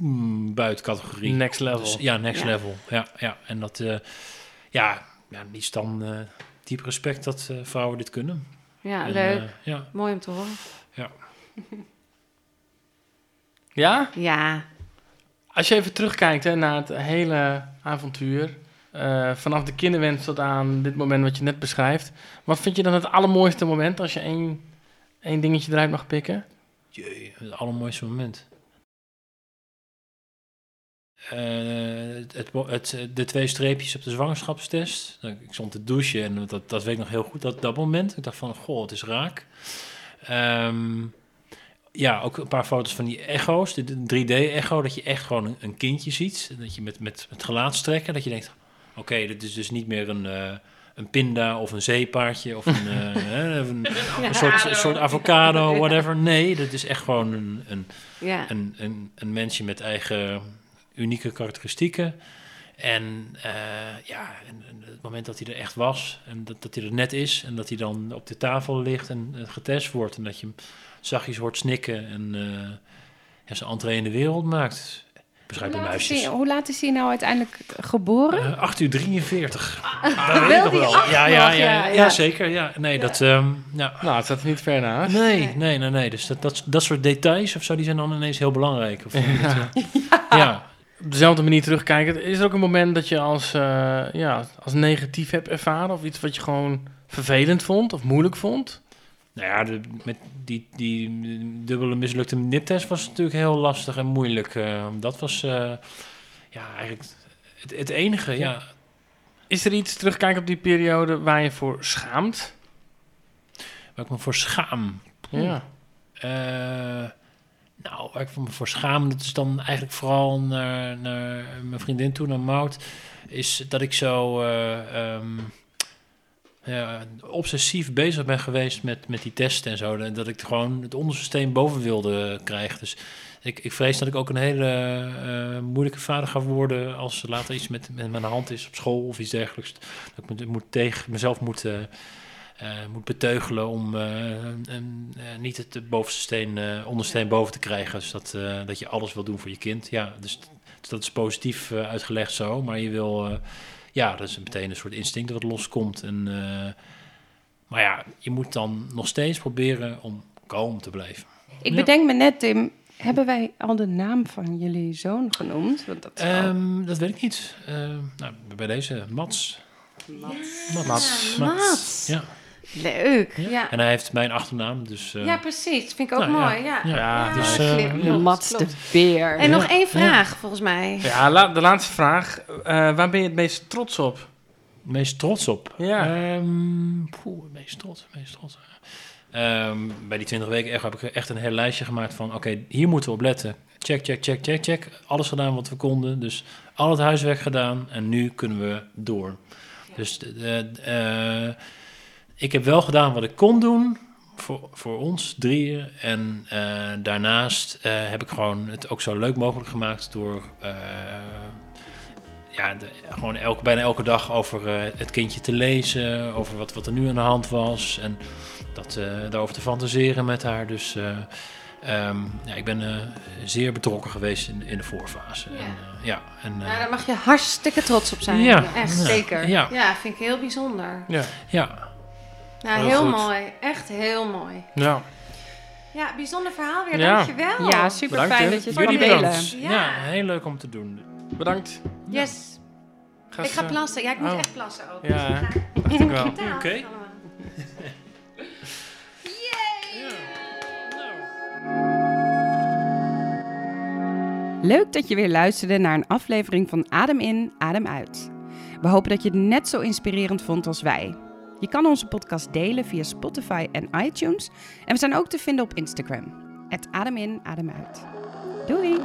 mm, buiten categorie. Next level. Dus, ja, next Ja. level. Ja, ja. En dat, eh, ja, ja, niets dan eh, diep respect dat eh, vrouwen dit kunnen. Ja, En, leuk. ja. Mooi om te horen. Ja? Ja. Als je even terugkijkt hè, naar het hele avontuur, eh, vanaf de kinderwens tot aan dit moment wat je net beschrijft, wat vind je dan het allermooiste moment als je één, één dingetje eruit mag pikken? Jee, het allermooiste moment. Eh, het, het, het, de twee streepjes op de zwangerschapstest. Nou, Ik stond te douchen en dat, dat weet ik nog heel goed, dat, dat moment. Ik dacht van, goh, het is raak. Ehm, ja, ook een paar foto's van die echo's, de 3D-echo, dat je echt gewoon een, een kindje ziet. Dat je met, met, met gelaatstrekken, dat je denkt, oké, dit is dus niet meer een, eh, een pinda of een zeepaardje of een, eh, een, een soort, een soort avocado, whatever. Nee, dat is echt gewoon een, een, Ja. een, een, een mensje met eigen unieke karakteristieken. En eh, ja, en, en het moment dat hij er echt was en dat, dat hij er net is en dat hij dan op de tafel ligt en eh, getest wordt en dat je hem zachtjes hoort snikken en eh ja, zijn entree in de wereld maakt. Beschrijf Hoe laat, is muisjes. hij, hoe laat is hij nou uiteindelijk geboren? Eh 8 uur 43. Ah, Dat weet wel ik nog wel. Ja, ja, ja, ja, ja, ja. zeker. Ja. Nee, dat... ehm, ja. Nou, het staat er niet ver naast. Nee, nee, nee, nee. Dus dat, dat, dat soort details of zo, die zijn dan ineens heel belangrijk. Of, ja. Op dezelfde manier terugkijken, is er ook een moment dat je als, eh, ja, als negatief hebt ervaren? Of iets wat je gewoon vervelend vond of moeilijk vond? Nou ja, de, met die, die dubbele mislukte niptest was natuurlijk heel lastig en moeilijk. Eh, dat was eh, ja, eigenlijk het, het enige. Ja. Is er iets terugkijken op die periode waar je voor schaamt? waar ik me voor schaam. Ja. Nou, waar ik me voor schaam, dat is dan eigenlijk vooral naar, mijn vriendin toe, naar Mout, is dat ik zo eh, ehm, ja, obsessief bezig ben geweest met, met die testen en zo. En Dat ik gewoon het onderste steen boven wilde krijgen. Dus ik, ik vrees dat ik ook een hele eh, moeilijke vader ga worden als er later iets met, met mijn hand is op school of iets dergelijks. Dat ik me- moet tegen mezelf moet... eh, eh, moet beteugelen om eh, en, eh, niet het bovenste steen, eh, ondersteen boven te krijgen. Dus dat, eh, dat je alles wil doen voor je kind. Ja, dus, dus dat is positief eh, uitgelegd zo. Maar je wil, eh, ja, dat is meteen een soort instinct wat loskomt. En, eh, maar ja, je moet dan nog steeds proberen om kalm te blijven. Ik Ja. bedenk me net, Tim, hebben wij al de naam van jullie zoon genoemd? Want dat al- Ehm, dat weet ik niet. Ehm, nou, bij deze, Mats. Mats. Mats. Mats. Ja. Leuk. Ja. Ja. En hij heeft mijn achternaam, dus... eh, Ja, precies. Vind ik ook Nou, mooi. Ja, Ja, Ja, dus, eh, ja. Mats de. Beer. En nog één vraag, volgens mij. Ja, la- de laatste vraag. Eh, waar ben je het meest trots op? meest trots op? Ja. Ehm, poeh, het meest trots, het meest trots. Ehm, bij die 20 weken echt, heb ik echt een heel lijstje gemaakt van... oké, hier moeten we op letten. Check, check, check, check, check. Alles gedaan wat we konden. Dus al het huiswerk gedaan. En nu kunnen we door. Dus de- de- eh, ik heb wel gedaan wat ik kon doen... Voor, voor ons drieën. En eh, daarnaast eh, heb ik gewoon het ook zo leuk mogelijk gemaakt door... eh, ja, de- gewoon elke, bijna elke dag over eh, het kindje te lezen, over wat, wat er nu aan de hand was en dat, eh, daarover te fantaseren met haar. Dus eh, ehm, ja, ik ben eh, zeer betrokken geweest in, in de voorfase. Ja. En, ja, en, daar mag je hartstikke trots op zijn. Ja. Echt. Ja. Zeker. ja, Ja, vind ik heel bijzonder. Ja. ja, Nou, Heel mooi. Echt heel mooi. ja. Ja, bijzonder verhaal weer. Ja. Dankjewel. Ja, super Bedankt, fijn dat je het delen. ja. Ja. heel leuk om te doen. Bedankt. Yes. Ga Ik ga plassen. Ja, ik moet Oh. echt plassen ook. Ja, hè? Dag. dacht ik wel. Oké. allemaal. Leuk dat je weer luisterde naar een aflevering van Adem in, Adem uit. We hopen dat je het net zo inspirerend vond als wij. Je kan onze podcast delen via Spotify en iTunes. En we zijn ook te vinden op Instagram. Het Adem in, Adem uit. Doei!